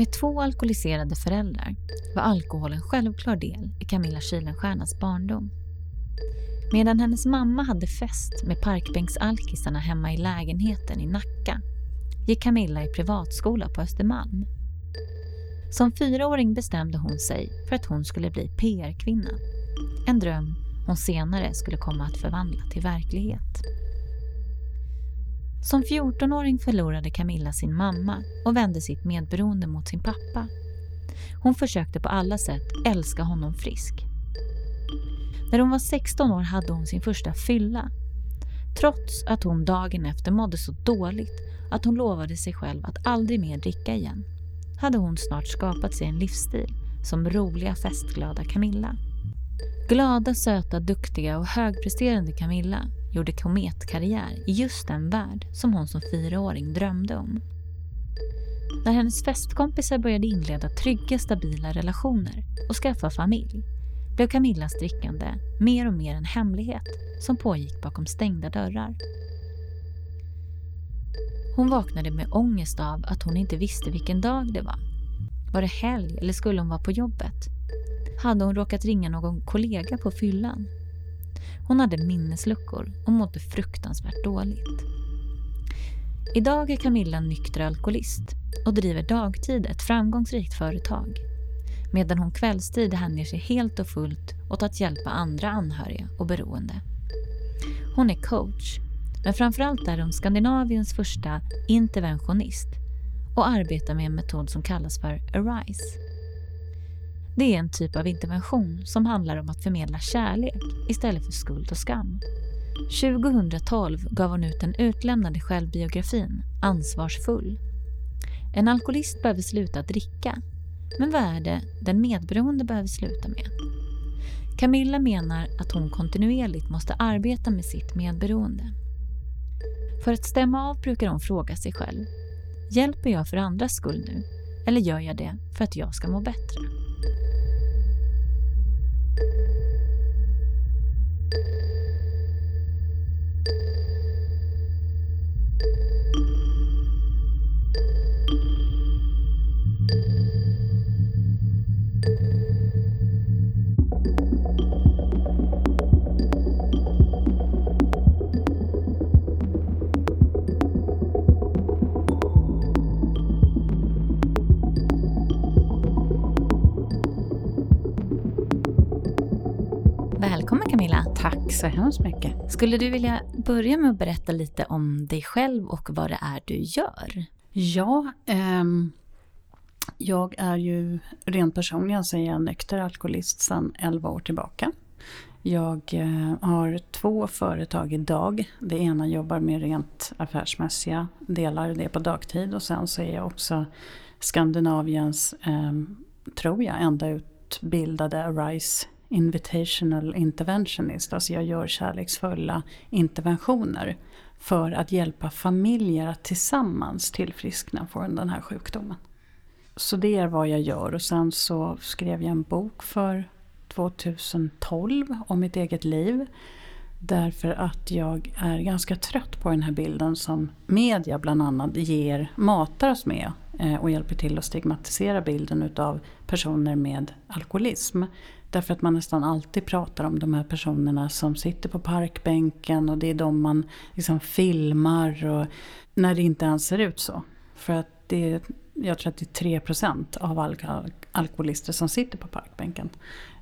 Med två alkoholiserade föräldrar var alkohol en självklar del i Camilla Kylenstiernas barndom. Medan hennes mamma hade fest med parkbänksalkisarna hemma i lägenheten i Nacka gick Camilla i privatskola på Östermalm. Som fyraåring bestämde hon sig för att hon skulle bli PR-kvinna. En dröm hon senare skulle komma att förvandla till verklighet. Som 14-åring förlorade Camilla sin mamma och vände sitt medberoende mot sin pappa. Hon försökte på alla sätt älska honom frisk. När hon var 16 år hade hon sin första fylla. Trots att hon dagen efter mådde så dåligt att hon lovade sig själv att aldrig mer dricka igen hade hon snart skapat sig en livsstil som roliga festglada Camilla. Glada, söta, duktiga och högpresterande Camilla gjorde kometkarriär i just den värld som hon som fyraåring drömde om. När hennes festkompisar började inleda trygga, stabila relationer och skaffa familj blev Camillas drickande mer och mer en hemlighet som pågick bakom stängda dörrar. Hon vaknade med ångest av att hon inte visste vilken dag det var. Var det helg eller skulle hon vara på jobbet? Hade hon råkat ringa någon kollega på fyllan? Hon hade minnesluckor och mådde fruktansvärt dåligt. Idag är Camilla nykter alkoholist och driver dagtid ett framgångsrikt företag medan hon kvällstid hänger sig helt och fullt åt att hjälpa andra anhöriga och beroende. Hon är coach, men framförallt är hon Skandinaviens första interventionist och arbetar med en metod som kallas för ARISE. Det är en typ av intervention som handlar om att förmedla kärlek istället för skuld och skam. 2012 gav hon ut den utlämnade självbiografin Ansvarsfull. En alkoholist behöver sluta dricka, men vad är det den medberoende behöver sluta med? Camilla menar att hon kontinuerligt måste arbeta med sitt medberoende. För att stämma av brukar hon fråga sig själv. Hjälper jag för andras skull nu? Eller gör jag det för att jag ska må bättre? Så hemskt mycket. Skulle du vilja börja med att berätta lite om dig själv och vad det är du gör? Ja, ehm, jag är ju rent personligen så är jag nykter alkoholist sedan 11 år tillbaka. Jag eh, har två företag idag. Det ena jobbar med rent affärsmässiga delar, det är på dagtid. Och sen så är jag också Skandinaviens, eh, tror jag, enda utbildade RISE Invitational Interventionist. Alltså jag gör kärleksfulla interventioner för att hjälpa familjer att tillsammans tillfriskna från den här sjukdomen. Så det är vad jag gör och sen så skrev jag en bok för 2012 om mitt eget liv. Därför att jag är ganska trött på den här bilden som media bland annat ger, matar oss med eh, och hjälper till att stigmatisera bilden utav personer med alkoholism. Därför att man nästan alltid pratar om de här personerna som sitter på parkbänken och det är de man liksom filmar och när det inte ens ser ut så. För att det är, jag tror att det är 3% av alla alkoholister som sitter på parkbänken.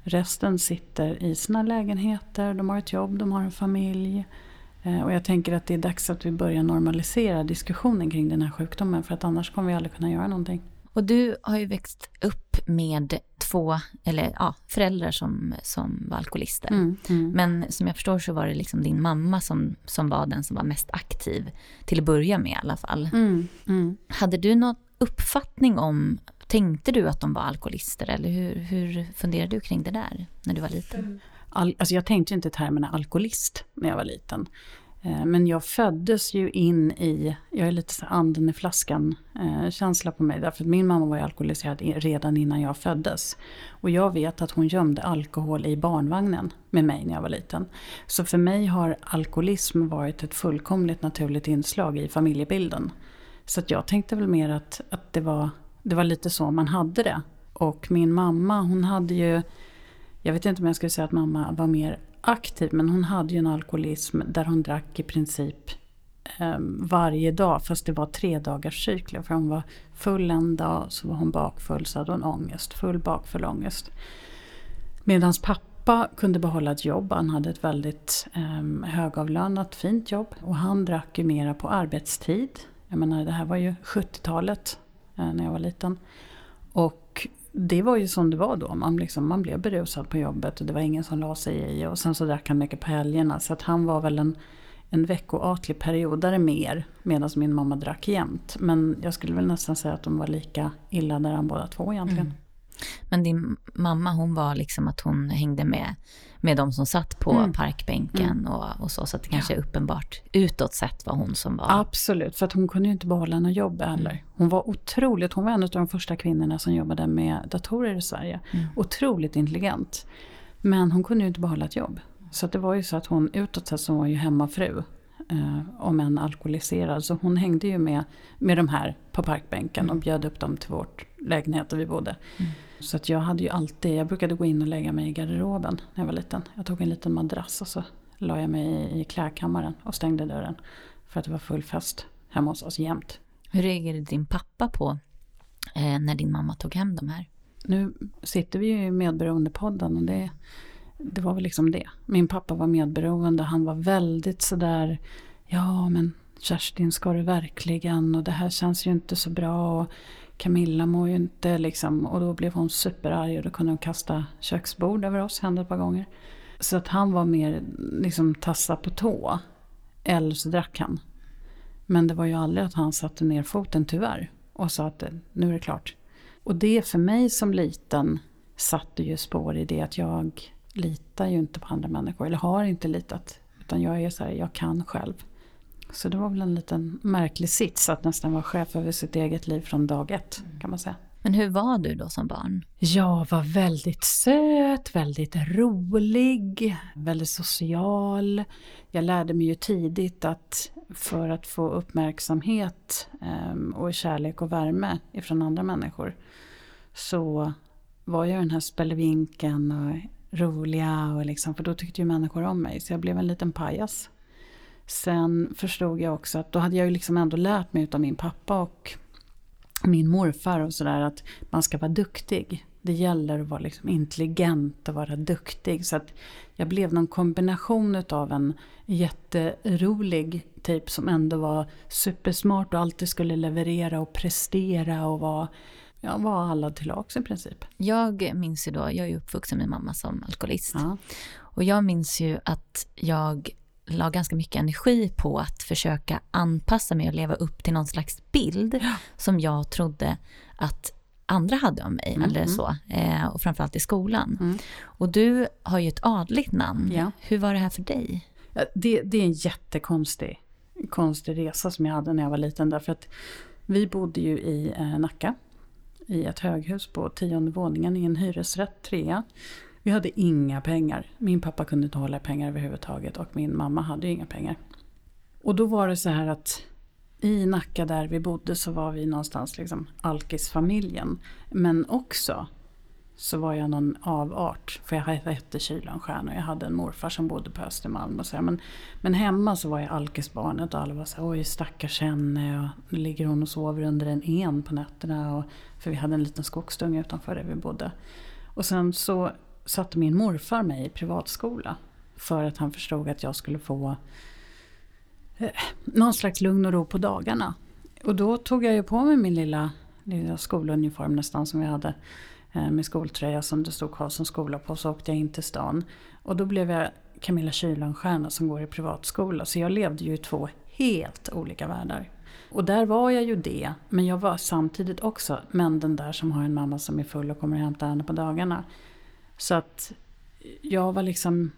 Resten sitter i sina lägenheter, de har ett jobb, de har en familj. Eh, och jag tänker att det är dags att vi börjar normalisera diskussionen kring den här sjukdomen för att annars kommer vi aldrig kunna göra någonting. Och du har ju växt upp med två eller, ja, föräldrar som, som var alkoholister. Mm, mm. Men som jag förstår så var det liksom din mamma som, som var den som var mest aktiv, till att börja med i alla fall. Mm, mm. Hade du någon uppfattning om, tänkte du att de var alkoholister eller hur, hur funderade du kring det där när du var liten? All, alltså jag tänkte inte i termerna alkoholist när jag var liten. Eh, men jag föddes ju in i, jag är lite så anden i flaskan eh, känsla på mig. Därför att min mamma var ju alkoholiserad redan innan jag föddes. Och jag vet att hon gömde alkohol i barnvagnen med mig när jag var liten. Så för mig har alkoholism varit ett fullkomligt naturligt inslag i familjebilden. Så att jag tänkte väl mer att, att det var det var lite så man hade det. Och min mamma hon hade ju, jag vet inte om jag skulle säga att mamma var mer aktiv, men hon hade ju en alkoholism där hon drack i princip eh, varje dag, fast det var tre dagars cykler. För hon var full en dag, så var hon bakfull, så hade hon ångest. Full, bakfull, ångest. Medan pappa kunde behålla ett jobb, han hade ett väldigt eh, högavlönat, fint jobb. Och han drack ju mera på arbetstid. Jag menar, det här var ju 70-talet eh, när jag var liten. Och det var ju som det var då. Man, liksom, man blev berusad på jobbet och det var ingen som la sig i. Och sen så drack han mycket på helgerna. Så att han var väl en, en veckoatlig periodare mer. Medan min mamma drack jämt. Men jag skulle väl nästan säga att de var lika illa där båda två egentligen. Mm. Men din mamma hon var liksom att hon hängde med, med de som satt på mm. parkbänken mm. Och, och så. Så att det kanske ja. är uppenbart utåt sett var hon som var... Absolut, för att hon kunde ju inte behålla något jobb heller. Mm. Hon var otroligt, hon var en av de första kvinnorna som jobbade med datorer i Sverige. Mm. Otroligt intelligent. Men hon kunde ju inte behålla ett jobb. Så det var ju så att hon utåt sett så var ju hemmafru eh, om en alkoholiserad. Så hon hängde ju med, med de här på parkbänken mm. och bjöd upp dem till vårt lägenhet där vi bodde. Mm. Så att jag hade ju alltid, jag brukade gå in och lägga mig i garderoben när jag var liten. Jag tog en liten madrass och så la jag mig i, klädkammaren och stängde dörren. För att det var full fest hemma hos oss jämt. Hur reagerade din pappa på eh, när din mamma tog hem de här? Nu sitter vi ju i Medberoendepodden och det det var väl liksom det. Min pappa var medberoende. Han var väldigt sådär, ja men Kerstin ska du verkligen och det här känns ju inte så bra. Och Camilla mår ju inte liksom. Och då blev hon superarg och då kunde hon kasta köksbord över oss, hände ett par gånger. Så att han var mer liksom tassa på tå. Eller så drack han. Men det var ju aldrig att han satte ner foten tyvärr. Och sa att nu är det klart. Och det för mig som liten satte ju spår i det att jag litar ju inte på andra människor, eller har inte litat. Utan jag är så här, jag kan själv. Så det var väl en liten märklig sits att nästan vara chef över sitt eget liv från dag ett, kan man säga. Men hur var du då som barn? Jag var väldigt söt, väldigt rolig, väldigt social. Jag lärde mig ju tidigt att för att få uppmärksamhet ehm, och kärlek och värme ifrån andra människor så var jag den här spelevinken och roliga. Och liksom, för då tyckte ju människor om mig. Så jag blev en liten pajas. Sen förstod jag också att då hade jag ju liksom ändå lärt mig av min pappa och min morfar och sådär att man ska vara duktig. Det gäller att vara liksom intelligent och vara duktig. Så att jag blev någon kombination av en jätterolig typ som ändå var supersmart och alltid skulle leverera och prestera och vara Ja, var alla till lags i princip. Jag minns ju då, jag är uppvuxen med mamma som alkoholist. Ja. Och jag minns ju att jag la ganska mycket energi på att försöka anpassa mig och leva upp till någon slags bild som jag trodde att andra hade om mig, mm. eller mm. så. Eh, och framförallt i skolan. Mm. Och du har ju ett adligt namn. Ja. Hur var det här för dig? Ja, det, det, är en jättekonstig konstig resa som jag hade när jag var liten. Därför att vi bodde ju i eh, Nacka i ett höghus på tionde våningen i en hyresrätt, trea. Vi hade inga pengar. Min pappa kunde inte hålla pengar överhuvudtaget och min mamma hade inga pengar. Och då var det så här att i Nacka där vi bodde så var vi någonstans liksom alkisfamiljen. Men också så var jag någon avart. För jag hette Kylanstjärna och jag hade en morfar som bodde på Östermalm. Och så men, men hemma så var jag alkisbarnet och alla var så här, oj stackars henne. Och nu ligger hon och sover under en en på nätterna. Och, för vi hade en liten skogsdunge utanför där vi bodde. Och sen så satte min morfar mig i privatskola. För att han förstod att jag skulle få eh, någon slags lugn och ro på dagarna. Och då tog jag ju på mig min lilla, lilla skoluniform nästan som jag hade. Eh, med skoltröja som det stod Karlssons skola på. Så åkte jag in till stan. Och då blev jag Camilla Kylenstierna som går i privatskola. Så jag levde ju i två helt olika världar. Och där var jag ju det. Men jag var samtidigt också men den där som har en mamma som är full och kommer och hämtar henne på dagarna. Så att jag var liksom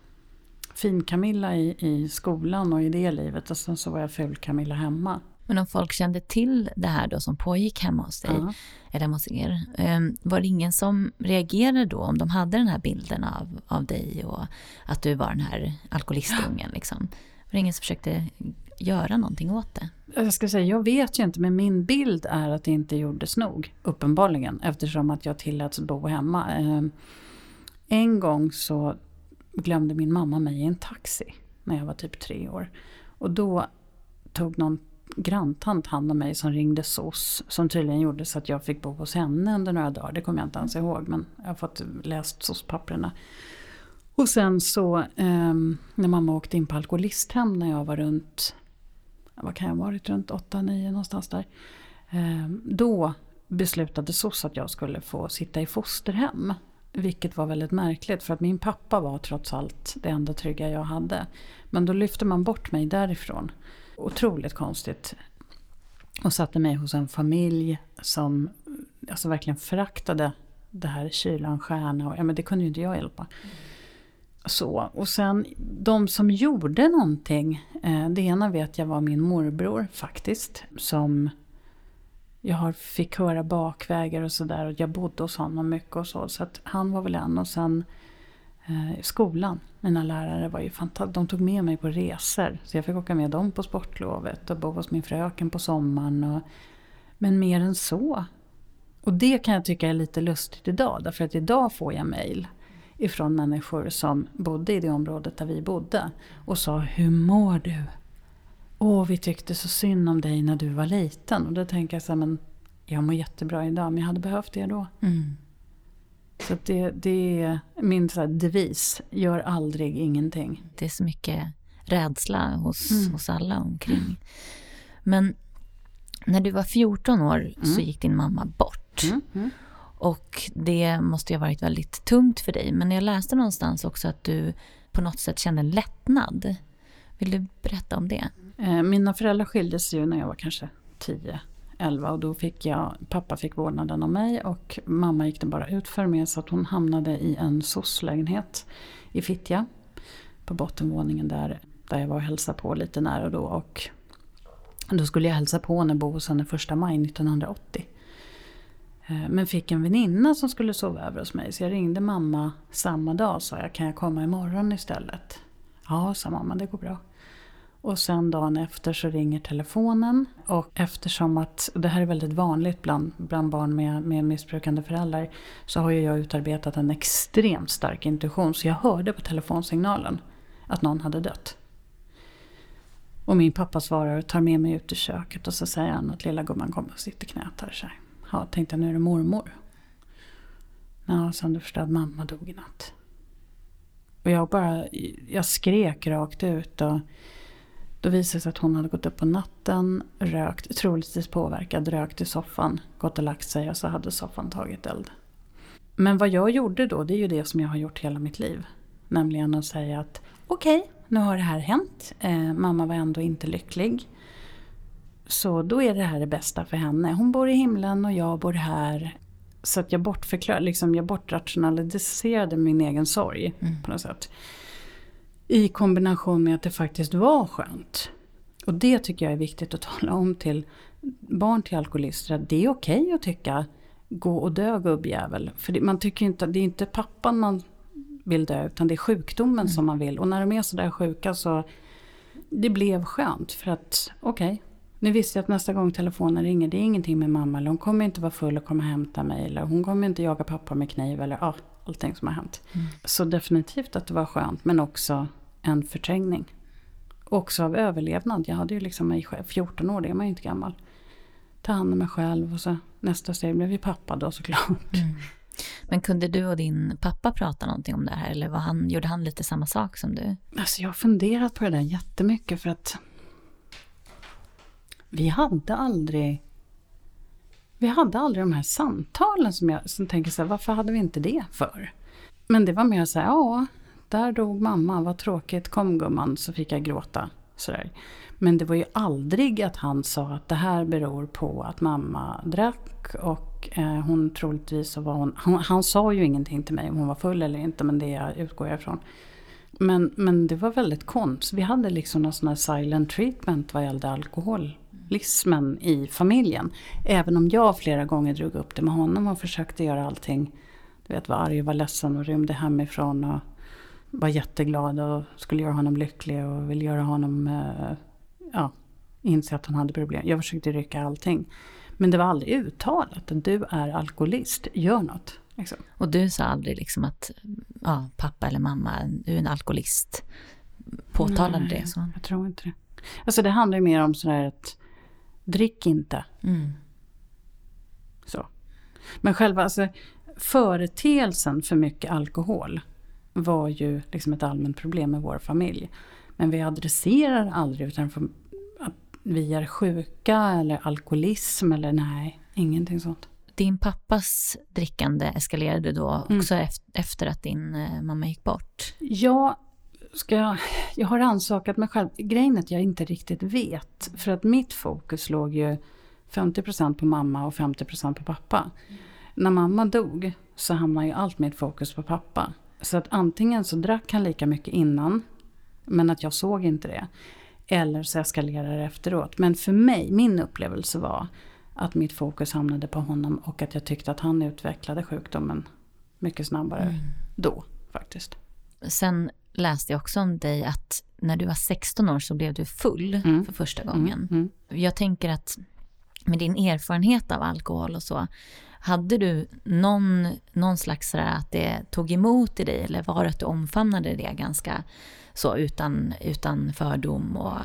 fin-Camilla i, i skolan och i det livet. Och sen så var jag ful-Camilla hemma. Men om folk kände till det här då som pågick hemma hos dig, uh-huh. eller hemma hos er, ehm, var det ingen som reagerade då om de hade den här bilden av, av dig och att du var den här alkoholistungen? Liksom? Var det ingen som försökte göra någonting åt det? Jag ska säga, jag vet ju inte, men min bild är att det inte gjordes nog. Uppenbarligen, eftersom att jag tilläts bo hemma. En gång så glömde min mamma mig i en taxi när jag var typ tre år. Och då tog någon granntant hand om mig som ringde SOS. Som tydligen gjorde så att jag fick bo hos henne under några dagar. Det kommer jag inte ens ihåg men jag har fått läst SOS-papperna. Och sen så eh, när mamma åkte in på alkoholisthem när jag var runt, vad kan jag ha varit, runt 8-9 någonstans där. Eh, då beslutade SOS att jag skulle få sitta i fosterhem. Vilket var väldigt märkligt för att min pappa var trots allt det enda trygga jag hade. Men då lyfte man bort mig därifrån. Otroligt konstigt. Och satte mig hos en familj som alltså verkligen föraktade det här kylan, stjärna och ja, men det kunde ju inte jag hjälpa. Så, och sen de som gjorde någonting. Eh, det ena vet jag var min morbror faktiskt. Som jag fick höra bakvägar och sådär. Och jag bodde hos honom mycket och så. Så att han var väl en. Och sen eh, skolan. Mina lärare var ju fantastiska. De tog med mig på resor. Så jag fick åka med dem på sportlovet. Och bo hos min fröken på sommaren. Och, men mer än så. Och det kan jag tycka är lite lustigt idag. Därför att idag får jag mail ifrån människor som bodde i det området där vi bodde. Och sa, hur mår du? Åh, vi tyckte så synd om dig när du var liten. Och då tänker jag så här, men jag mår jättebra idag, men jag hade behövt det då. Mm. Så det, det är min så devis, gör aldrig ingenting. Det är så mycket rädsla hos, mm. hos alla omkring. Men när du var 14 år mm. så gick din mamma bort. Mm. mm. Och det måste ju ha varit väldigt tungt för dig. Men jag läste någonstans också att du på något sätt kände lättnad. Vill du berätta om det? Eh, mina föräldrar skildes ju när jag var kanske 10, 11 och då fick jag, pappa fick vårdnaden om mig och mamma gick det bara ut för mig så att hon hamnade i en soc-lägenhet i Fittja. På bottenvåningen där, där jag var och hälsade på lite när och då. Och då skulle jag hälsa på henne, bo hos henne första maj 1980. Eh, men fick en väninna som skulle sova över hos mig så jag ringde mamma samma dag och sa jag kan jag komma imorgon istället? Ja, sa mamma, det går bra. Och sen dagen efter så ringer telefonen och eftersom att, det här är väldigt vanligt bland, bland barn med, med missbrukande föräldrar, så har ju jag utarbetat en extremt stark intuition så jag hörde på telefonsignalen att någon hade dött. Och min pappa svarar och tar med mig ut i köket och så säger han att lilla gumman kommer och sitter knät här. Så här. Ja, tänkte jag nu är det mormor. Ja, som du förstår, att mamma dog i natt. Och jag bara, jag skrek rakt ut och då visade det sig att hon hade gått upp på natten, rökt, troligtvis påverkad, rökt i soffan, gått och lagt sig och så hade soffan tagit eld. Men vad jag gjorde då, det är ju det som jag har gjort hela mitt liv. Nämligen att säga att okej, okay, nu har det här hänt. Eh, mamma var ändå inte lycklig. Så då är det här det bästa för henne. Hon bor i himlen och jag bor här. Så att jag bortförklarade, liksom jag bortrationaliserade min egen sorg mm. på något sätt. I kombination med att det faktiskt var skönt. Och det tycker jag är viktigt att tala om till barn till alkoholister. Att det är okej okay att tycka gå och dö gubbjävel. För det, man tycker inte, det är inte pappan man vill dö utan det är sjukdomen mm. som man vill. Och när de är sådär sjuka så det blev skönt för att okej, okay, nu visste jag att nästa gång telefonen ringer, det är ingenting med mamma. Eller hon kommer inte vara full och komma och hämta mig. Eller hon kommer inte jaga pappa med kniv. Eller ja, allting som har hänt. Mm. Så definitivt att det var skönt. Men också en förträngning. Också av överlevnad. Jag hade ju liksom mig själv, 14 år, det är man ju inte gammal. Ta hand om mig själv och så nästa steg blev ju pappa då såklart. Mm. Men kunde du och din pappa prata någonting om det här? Eller var han, gjorde han lite samma sak som du? Alltså jag har funderat på det där jättemycket för att vi hade aldrig vi hade aldrig de här samtalen som jag som tänker så här, varför hade vi inte det för? Men det var mer så här, ja, där dog mamma, vad tråkigt, kom gumman, så fick jag gråta. Sådär. Men det var ju aldrig att han sa att det här beror på att mamma drack och eh, hon troligtvis så var hon, han, han, sa ju ingenting till mig om hon var full eller inte men det utgår jag ifrån. Men, men det var väldigt konstigt. Vi hade liksom någon sån här silent treatment vad gällde alkoholismen i familjen. Även om jag flera gånger drog upp det med honom och försökte göra allting. Du vet, var arg och var ledsen och rymde hemifrån och var jätteglad och skulle göra honom lycklig och ville göra honom eh, ja, inse att han hade problem. Jag försökte rycka allting. Men det var aldrig uttalat att du är alkoholist, gör något. Liksom. Och du sa aldrig liksom att ja, pappa eller mamma, du är en alkoholist. Påtalade Nej, det? Så. jag tror inte det. Alltså det handlar ju mer om sådär att drick inte. Mm. Så. Men själva alltså, företeelsen för mycket alkohol var ju liksom ett allmänt problem med vår familj. Men vi adresserar aldrig utan för att vi är sjuka eller alkoholism eller nej, ingenting sånt. Din pappas drickande eskalerade då Mm. också ef- efter att din eh, mamma gick bort. Jag, ska, jag- jag har ansökat mig själv. Grejen är att jag inte riktigt vet. För att mitt fokus låg ju 50% på mamma och 50% på pappa. När mamma dog så hamnade ju allt mitt fokus på pappa. Så att antingen så drack han lika mycket innan, men att jag såg inte det. Eller så eskalerar det efteråt. Men för mig, min upplevelse var att mitt fokus hamnade på honom och att jag tyckte att han utvecklade sjukdomen mycket snabbare då faktiskt. Sen läste jag också om dig att när du var 16 år så blev du full Mm. för första gången. Mm. Jag tänker att med din erfarenhet av alkohol och så, hade du någon, någon slags sådär att det tog emot i dig eller var det att du omfamnade det ganska så utan, utan fördom och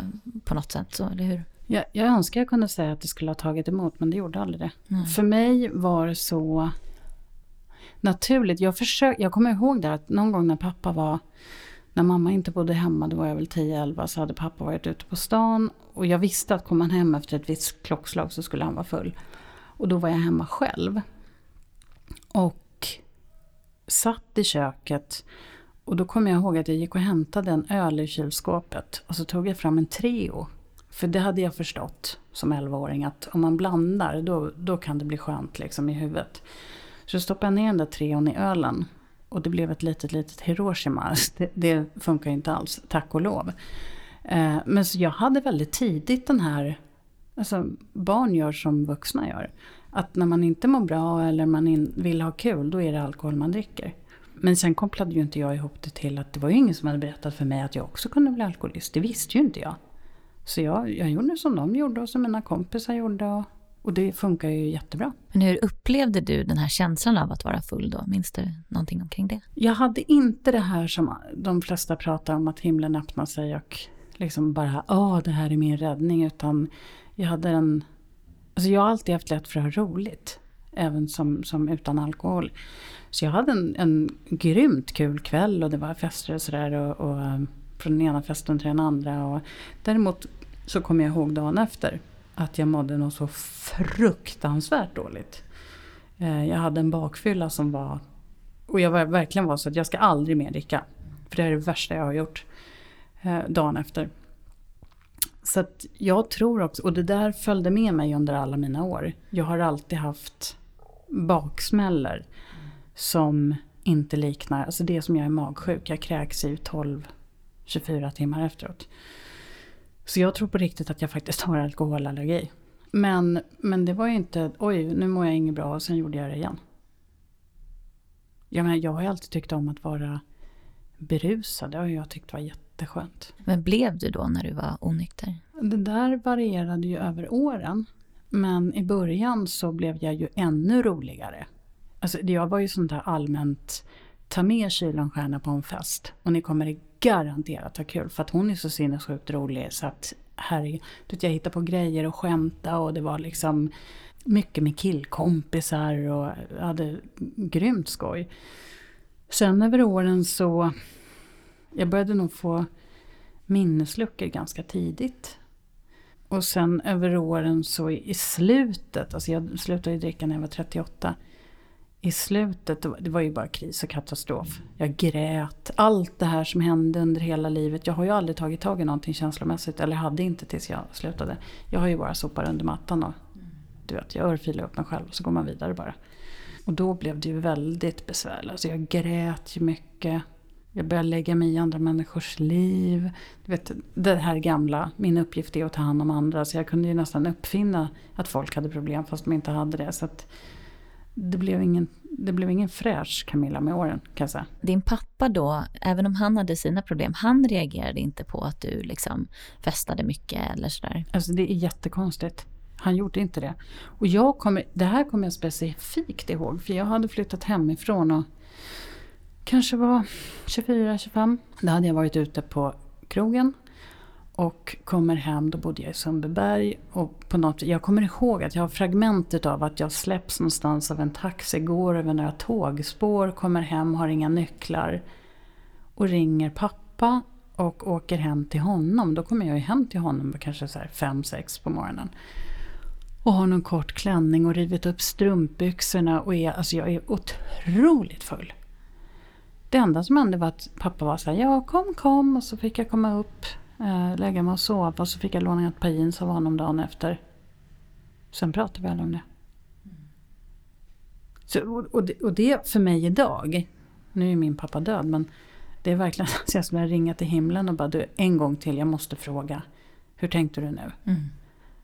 på något sätt så, eller hur? Jag, jag önskar jag kunde säga att det skulle ha tagit emot men det gjorde aldrig det. Mm. För mig var det så naturligt. Jag, försök, jag kommer ihåg det att någon gång när pappa var, när mamma inte bodde hemma, då var jag väl 10-11, så hade pappa varit ute på stan. Och jag visste att kom han hem efter ett visst klockslag så skulle han vara full. Och då var jag hemma själv. Och satt i köket. Och då kommer jag ihåg att jag gick och hämtade en öl i kylskåpet. Och så tog jag fram en Treo. För det hade jag förstått som 11-åring att om man blandar då, då kan det bli skönt liksom i huvudet. Så stoppade jag ner den där Treon i ölen. Och det blev ett litet, litet Hiroshima. Det, det funkar ju inte alls, tack och lov. Eh, men så jag hade väldigt tidigt den här, alltså barn gör som vuxna gör. Att när man inte mår bra eller man in, vill ha kul, då är det alkohol man dricker. Men sen kopplade ju inte jag ihop det till att det var ju ingen som hade berättat för mig att jag också kunde bli alkoholist. Det visste ju inte jag. Så jag, jag gjorde som de gjorde och som mina kompisar gjorde. Och, och det funkar ju jättebra. Men hur upplevde du den här känslan av att vara full då? Minns du någonting omkring det? Jag hade inte det här som de flesta pratar om att himlen öppnar sig och liksom bara åh det här är min räddning. Utan jag hade en... Alltså jag har alltid haft lätt för att ha roligt. Även som, som utan alkohol. Så jag hade en, en grymt kul kväll och det var fester och sådär. Och, och eh, från den ena festen till den andra. Och däremot så kommer jag ihåg dagen efter att jag mådde något så fruktansvärt dåligt. Eh, Jag hade en bakfylla som var och jag var, verkligen var så att jag ska aldrig mer dricka. För det är det värsta jag har gjort. Eh, dagen efter. Så att jag tror också, och det där följde med mig under alla mina år. Jag har alltid haft baksmällor som inte liknar, alltså det som jag är magsjuk. Jag kräks i 12-24 timmar efteråt. Så jag tror på riktigt att jag faktiskt har alkoholallergi. Men, men det var ju inte, oj nu mår jag inget bra och sen gjorde jag det igen. Jag, menar, jag har ju alltid tyckt om att vara berusad. Det har jag tyckt var jätteskönt. Men blev du då när du var onykter? Det där varierade ju över åren. Men i början så blev jag ju ännu roligare. Alltså jag var ju sånt där allmänt, ta med Kylanstjärna på en fest och ni kommer garanterat ha kul för att hon är så sinnessjukt rolig så att herregud, jag hittade på grejer och skämta och det var liksom mycket med killkompisar och jag hade grymt skoj. Sen över åren så, jag började nog få minnesluckor ganska tidigt. Och sen över åren så i slutet, alltså jag slutade ju dricka när jag var 38. I slutet, det var- det var ju bara kris och katastrof. Jag grät. Allt det här som hände under hela livet. Jag har ju aldrig tagit tag i någonting känslomässigt. Eller hade inte tills jag slutade. Jag har ju bara sopat under mattan och du vet, jag örfilar upp mig själv och så går man vidare bara. Och då blev det ju väldigt besvärligt. Alltså jag grät ju mycket. Jag började lägga mig i andra människors liv. Du vet, det här gamla, min uppgift är att ta hand om andra. Så jag kunde ju nästan uppfinna att folk hade problem fast de inte hade det. Så att, det blev ingen, det blev ingen fräsch Camilla med åren kan jag säga. Din pappa då, även om han hade sina problem, han reagerade inte på att du liksom festade mycket eller sådär? Alltså det är jättekonstigt. Han gjorde inte det. Och jag kommer, det här kommer jag specifikt ihåg för jag hade flyttat hemifrån och kanske var 24-25. Då hade jag varit ute på krogen och kommer hem, då bodde jag i Sundbyberg. Och på något, jag kommer ihåg att jag har fragmentet av att jag släpps någonstans av en taxi, går över några tågspår, kommer hem, har inga nycklar. Och ringer pappa och åker hem till honom. Då kommer jag ju hem till honom kanske så här fem, sex på morgonen. Och har någon kort klänning och rivit upp strumpbyxorna och är, alltså jag är otroligt full. Det enda som hände var att pappa var så här, ja kom kom och så fick jag komma upp eh, lägga mig och sova och så fick jag låna ett par jeans av honom dagen efter. Sen pratade vi aldrig om det. Så, och, det, och det för mig idag, nu är min pappa död men det är verkligen så jag skulle ringa till himlen och bara du en gång till, jag måste fråga. Hur tänkte du nu? Mm.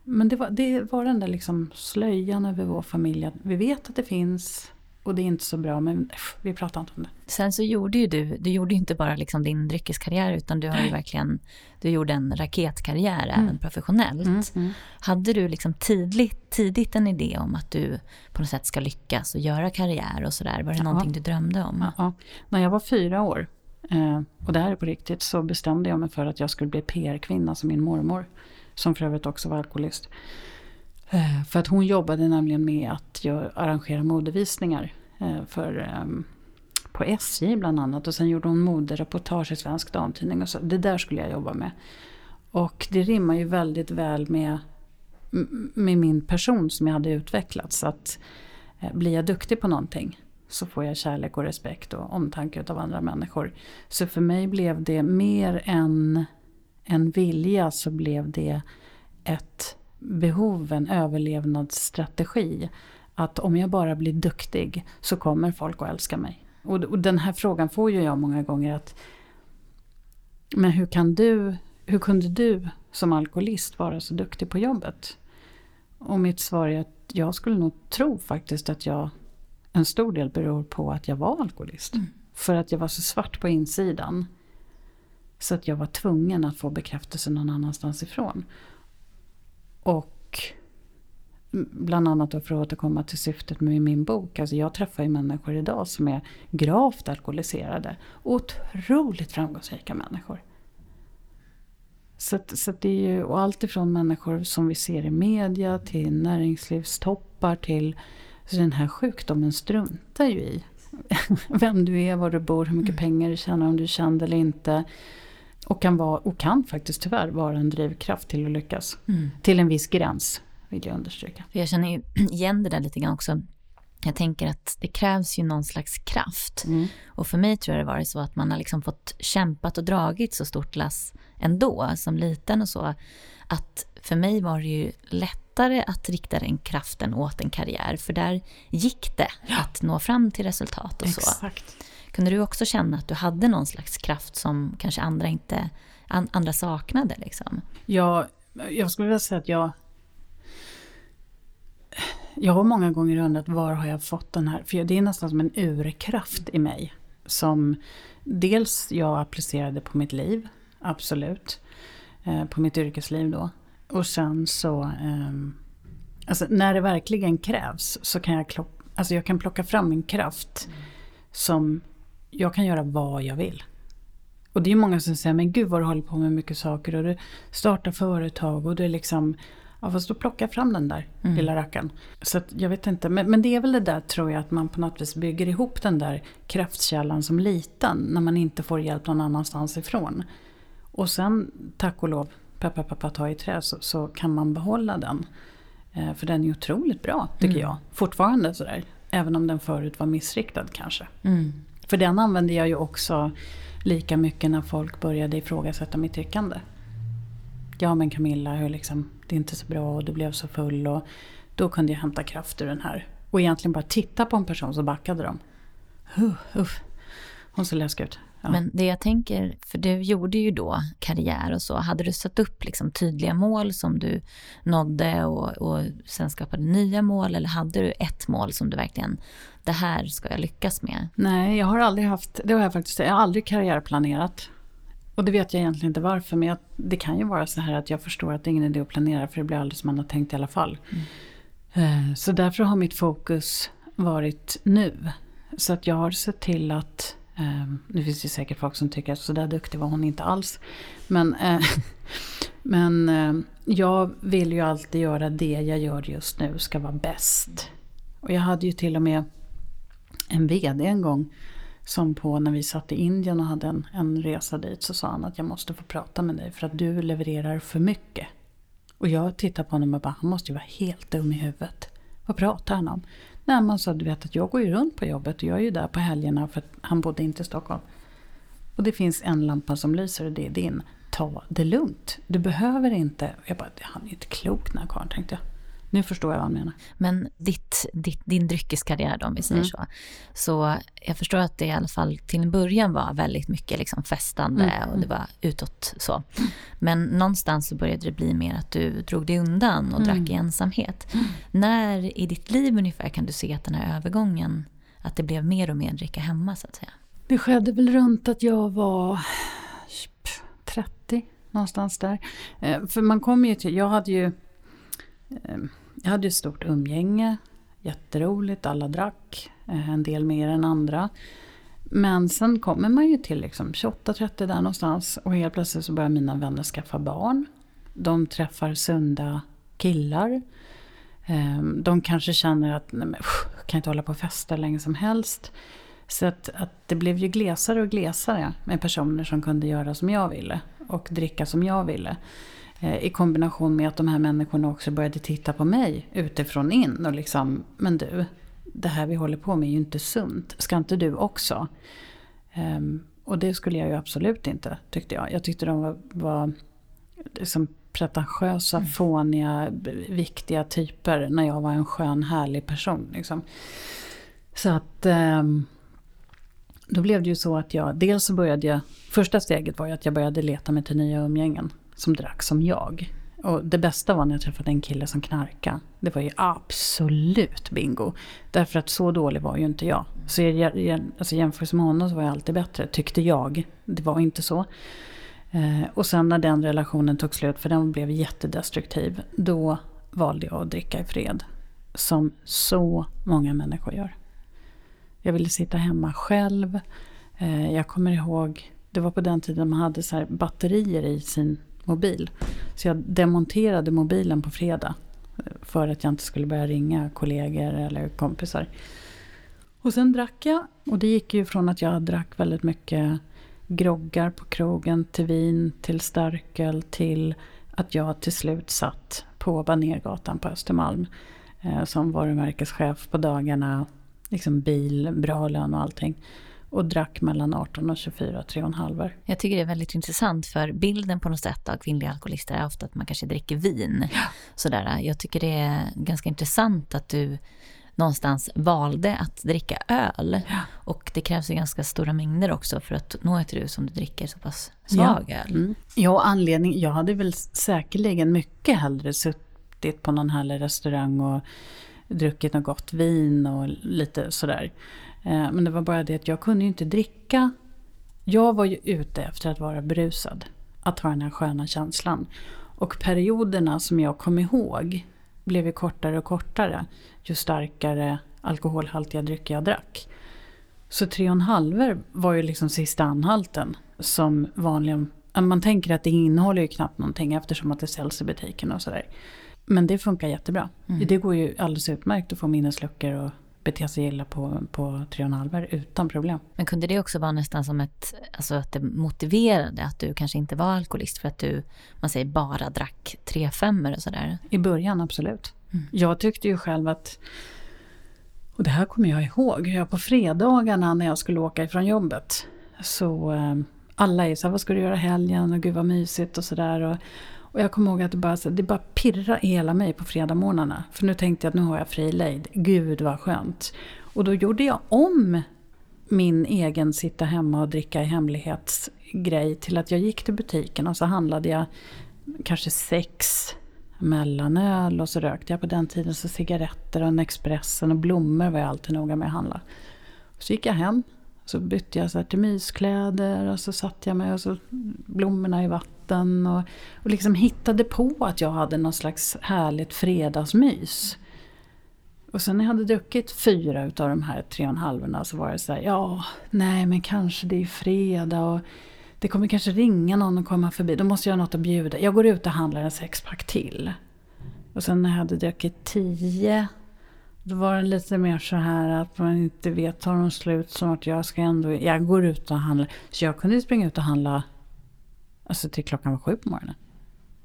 Men det var, det var den där liksom slöjan över vår familj. Vi vet att det finns, och det är inte så bra, men vi pratar inte om det. Sen så gjorde ju du, du gjorde inte bara liksom din dryckeskarriär utan du har ju verkligen, du gjorde en raketkarriär mm. även professionellt. Mm, mm. Hade du liksom tidigt, tidigt en idé om att du på något sätt ska lyckas och göra karriär och sådär? Var det ja. någonting du drömde om? Ja, ja. När jag var fyra år, eh, och det här är på riktigt, så bestämde jag mig för att jag skulle bli PR-kvinna som min mormor. Som för övrigt också var alkoholist. Eh, för att hon jobbade nämligen med att arrangera modevisningar eh, för, ehm, på SJ bland annat. Och sen gjorde hon modereportage i Svensk Damtidning. Och så. Det där skulle jag jobba med. Och det rimmar ju väldigt väl med, med min person som jag hade utvecklat. Så att eh, blir jag duktig på någonting så får jag kärlek och respekt och omtanke av andra människor. Så för mig blev det mer än en vilja så blev det ett behov, en överlevnadsstrategi. Att om jag bara blir duktig så kommer folk att älska mig. Och, och den här frågan får ju jag många gånger att Men hur kan du, hur kunde du som alkoholist vara så duktig på jobbet? Och mitt svar är att jag skulle nog tro faktiskt att jag en stor del beror på att jag var alkoholist. Mm. För att jag var så svart på insidan. Så att jag var tvungen att få bekräftelse någon annanstans ifrån. Och bland annat för att återkomma till syftet med min bok. Alltså jag träffar ju människor idag som är gravt alkoholiserade. Otroligt framgångsrika människor. Så, så det är ju, och allt ifrån människor som vi ser i media till näringslivstoppar till så den här sjukdomen struntar ju i vem du är, var du bor, hur mycket mm. pengar du tjänar, om du är känd eller inte. Och kan, vara, och kan faktiskt tyvärr vara en drivkraft till att lyckas. Mm. Till en viss gräns, vill jag understryka. Jag känner igen det där lite grann också. Jag tänker att det krävs ju någon slags kraft. Mm. Och för mig tror jag det varit så att man har liksom fått kämpat och dragit så stort lass ändå, som liten och så. Att för mig var det ju lättare att rikta den kraften åt en karriär, för där gick det ja. att nå fram till resultat och Exakt. så. Kunde du också känna att du hade någon slags kraft som kanske andra, inte, andra saknade? Liksom? Ja, jag skulle vilja säga att jag... Jag har många gånger undrat var har jag fått den här... För det är nästan som en urkraft i mig. Som dels jag applicerade på mitt liv, absolut. Eh, på mitt yrkesliv då. Och sen så... Ehm, alltså när det verkligen krävs så kan jag, alltså jag kan plocka fram en kraft. Som jag kan göra vad jag vill. Och det är många som säger, men gud vad du håller på med mycket saker och du startar företag och du är liksom Ja fast då plockar jag fram den där mm. lilla rackaren. Så att, jag vet inte, men, men det är väl det där tror jag att man på något vis bygger ihop den där kraftkällan som liten när man inte får hjälp någon annanstans ifrån. Och sen tack och lov, peppa peppa ta i trä, så, så kan man behålla den. Eh, för den är otroligt bra tycker mm. jag. Fortfarande sådär. Även om den förut var missriktad kanske. Mm. För den använde jag ju också lika mycket när folk började ifrågasätta mitt tyckande. Ja men Camilla, hur liksom, det är inte så bra och du blev så full. Och då kunde jag hämta kraft ur den här. Och egentligen bara titta på en person så backade de. Uh, uh. Hon ser läskig ut. Ja. Men det jag tänker, för du gjorde ju då karriär och så, hade du satt upp liksom tydliga mål som du nådde och, och sen skapade nya mål eller hade du ett mål som du verkligen, det här ska jag lyckas med? Nej, jag har aldrig haft, det har jag faktiskt, jag har aldrig karriärplanerat. Och det vet jag egentligen inte varför, men jag, det kan ju vara så här att jag förstår att det är ingen idé att planera för det blir aldrig som man har tänkt i alla fall. Eh, Så därför har mitt fokus varit nu. Så att jag har sett till att, eh, nu finns det säkert folk som tycker att så där duktig var hon inte alls. Men, eh, men eh, jag vill ju alltid göra det jag gör just nu ska vara bäst. Och jag hade ju till och med en VD en gång som på när vi satt i Indien och hade en, en resa dit så sa han att jag måste få prata med dig för att du levererar för mycket. Och jag tittade på honom och bara, han måste ju vara helt dum i huvudet. Vad pratar han om? Nej, man sa, alltså, du vet att jag går ju runt på jobbet och jag är ju där på helgerna för att han bodde inte i Stockholm. Och det finns en lampa som lyser och det är din. Ta det lugnt. Du behöver inte. Jag bara, han är ju inte klok den här karln tänkte jag. Nu förstår jag vad han menar. Men ditt, ditt, din dryckeskarriär då, om vi säger Mm. så. Så jag förstår att det i alla fall till en början var väldigt mycket liksom festande Mm. och det var utåt så. Men någonstans så började det bli mer att du drog dig undan och Mm. drack i ensamhet. När i ditt liv ungefär kan du se att den här övergången, att det blev mer och mer dricka hemma så att säga? Det skedde väl runt att jag var pff, 30, någonstans där. Eh, För man kommer ju till, jag hade ju eh, jag hade ju stort umgänge, jätteroligt, alla drack, eh, en del mer än andra. Men sen kommer man ju till liksom 28-30 där någonstans och helt plötsligt så börjar mina vänner skaffa barn. De träffar sunda killar. Ehm, de kanske känner att nej men, jag kan inte hålla på och festa hur länge som helst. Så att, att det blev ju glesare och glesare med personer som kunde göra som jag ville och dricka som jag ville. Eh, I kombination med att de här människorna också började titta på mig utifrån in och liksom, men du, det här vi håller på med är ju inte sunt. Ska inte du också? Ehm, och det skulle jag ju absolut inte, tyckte jag. Jag tyckte de var, var liksom pretentiösa, fåniga, b- viktiga typer när jag var en skön, härlig person. Liksom. Så att ehm, då blev det ju så att jag, dels så började jag, första steget var ju att jag började leta mig till nya umgängen som drack som jag. Och det bästa var när jag träffade en kille som knarkade. Det var ju absolut bingo. Därför att så dålig var ju inte jag. Så jag, jag, alltså jämfört med honom så var jag alltid bättre, tyckte jag. Det var inte så. Eh, och sen när den relationen tog slut, för den blev jättedestruktiv, då valde jag att dricka i fred. Som så många människor gör. Jag ville sitta hemma själv. Eh, jag kommer ihåg, det var på den tiden man hade så här batterier i sin mobil. Så jag demonterade mobilen på fredag. Eh, för att jag inte skulle börja ringa kollegor eller kompisar. Och sen drack jag. Och det gick ju från att jag drack väldigt mycket groggar på krogen till vin, till starköl, till att jag till slut satt på Banergatan på Östermalm. Eh, som varumärkeschef på dagarna. Liksom bil, bra lön och allting. Och drack mellan 18 och 24, 3,5. Jag tycker det är väldigt intressant för bilden på något sätt av kvinnliga alkoholister är ofta att man kanske dricker vin. Sådär. Jag tycker det är ganska intressant att du någonstans valde att dricka öl. Och det krävs ju ganska stora mängder också för att nå ett rus om du dricker så pass svag öl. Mm. Ja, anledning, jag hade väl säkerligen mycket hellre suttit på någon härlig restaurang och druckit något gott vin och lite sådär. Eh, Men det var bara det att jag kunde ju inte dricka. Jag var ju ute efter att vara brusad. Att ha den här sköna känslan. Och perioderna som jag kom ihåg blev ju kortare och kortare. Ju starkare alkoholhaltiga drycker jag drack. Så tre och en halver var ju liksom sista anhalten. Som vanligen, man tänker att det innehåller ju knappt någonting eftersom att det säljs i butiken och sådär. Men det funkar jättebra. Mm. Det går ju alldeles utmärkt att få minnesluckor och bete sig illa på, på tre och halver utan problem. Men kunde det också vara nästan som ett, alltså att det motiverade att du kanske inte var alkoholist för att du, man säger bara drack tre femmor och sådär? I början absolut. Mm. Jag tyckte ju själv att, och det här kommer jag ihåg, jag på fredagarna när jag skulle åka ifrån jobbet. Så eh, alla är så här, vad ska du göra helgen och gud vad mysigt och sådär. Och, jag kommer ihåg att det bara, det bara pirrade i hela mig på fredagmorgnarna. För nu tänkte jag att nu har jag fri lejd. Gud vad skönt. Och då gjorde jag om min egen sitta hemma och dricka i hemlighetsgrej till att jag gick till butiken och så handlade jag kanske sex mellanöl och så rökte jag på den tiden så cigaretter och en Expressen och blommor var jag alltid noga med att handla. Så gick jag hem, så bytte jag så här till myskläder och så satte jag mig och så blommorna i vatten och, och liksom hittade på att jag hade någon slags härligt fredagsmys. Och sen när jag hade druckit fyra utav de här tre och en halvorna så var det så här, ja, nej men kanske det är fredag och det kommer kanske ringa någon och komma förbi. Då måste jag ha något att bjuda. Jag går ut och handlar en sexpack till. Och sen när jag hade druckit tio då var det lite mer så här att man inte vet, tar de slut snart? Jag ska ändå, jag går ut och handlar. Så jag kunde springa ut och handla alltså till klockan var sju på morgonen.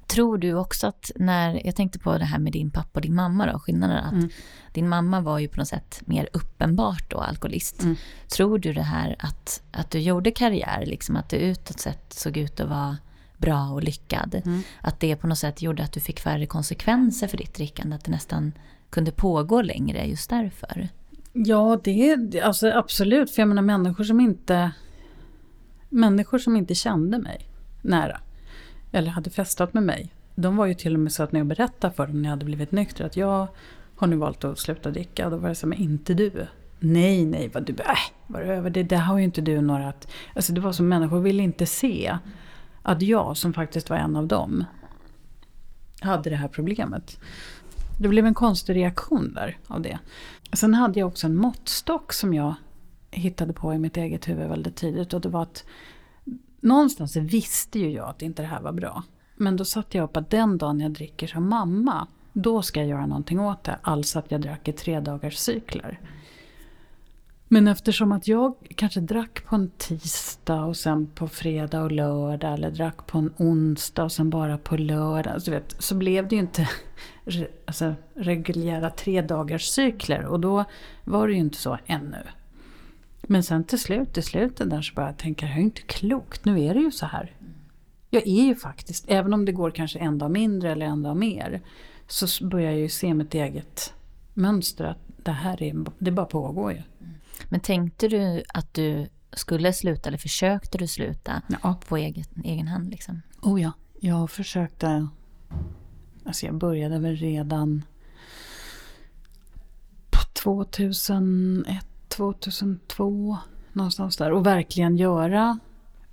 Tror du också att när, jag tänkte på det här med din pappa och din mamma då, skillnaden att mm. din mamma var ju på något sätt mer uppenbart då alkoholist. Mm. Tror du det här att, att du gjorde karriär, liksom att du utåt sett såg ut att vara bra och lyckad, mm. att det på något sätt gjorde att du fick färre konsekvenser för ditt drickande, att det nästan kunde pågå längre just därför? Ja, det är alltså absolut, för jag menar människor som inte människor som inte kände mig nära eller hade festat med mig. De var ju till och med så att när jag berättade för dem när jag hade blivit nykter att jag har nu valt att sluta dricka. Då var det så men inte du. Nej, nej, vad du, äh, vad över det, det har ju inte du några att... Alltså det var som människor ville inte se att jag, som faktiskt var en av dem, hade det här problemet. Det blev en konstig reaktion där av det. Sen hade jag också en måttstock som jag hittade på i mitt eget huvud väldigt tidigt. Och det var att någonstans visste ju jag att inte det här var bra. Men då satte jag upp att den dagen jag dricker som mamma, då ska jag göra någonting åt det. Alltså att jag drack i tre dagars cykler. Men eftersom att jag kanske drack på en tisdag och sen på fredag och lördag eller drack på en onsdag och sen bara på lördag. Så, vet, så blev det ju inte alltså, reguljära tre dagars cykler och då var det ju inte så ännu. Men sen till slut, i slutet där så bara jag tänker, det är inte klokt, nu är det ju så här. Jag är ju faktiskt, även om det går kanske en dag mindre eller en dag mer, så börjar jag ju se mitt eget mönster att det här är, det bara pågår ju. Men tänkte du att du skulle sluta eller försökte du sluta ja. på egen, egen hand? Liksom? Oh ja, jag försökte. Alltså jag började väl redan på 2001 2002 någonstans där och verkligen göra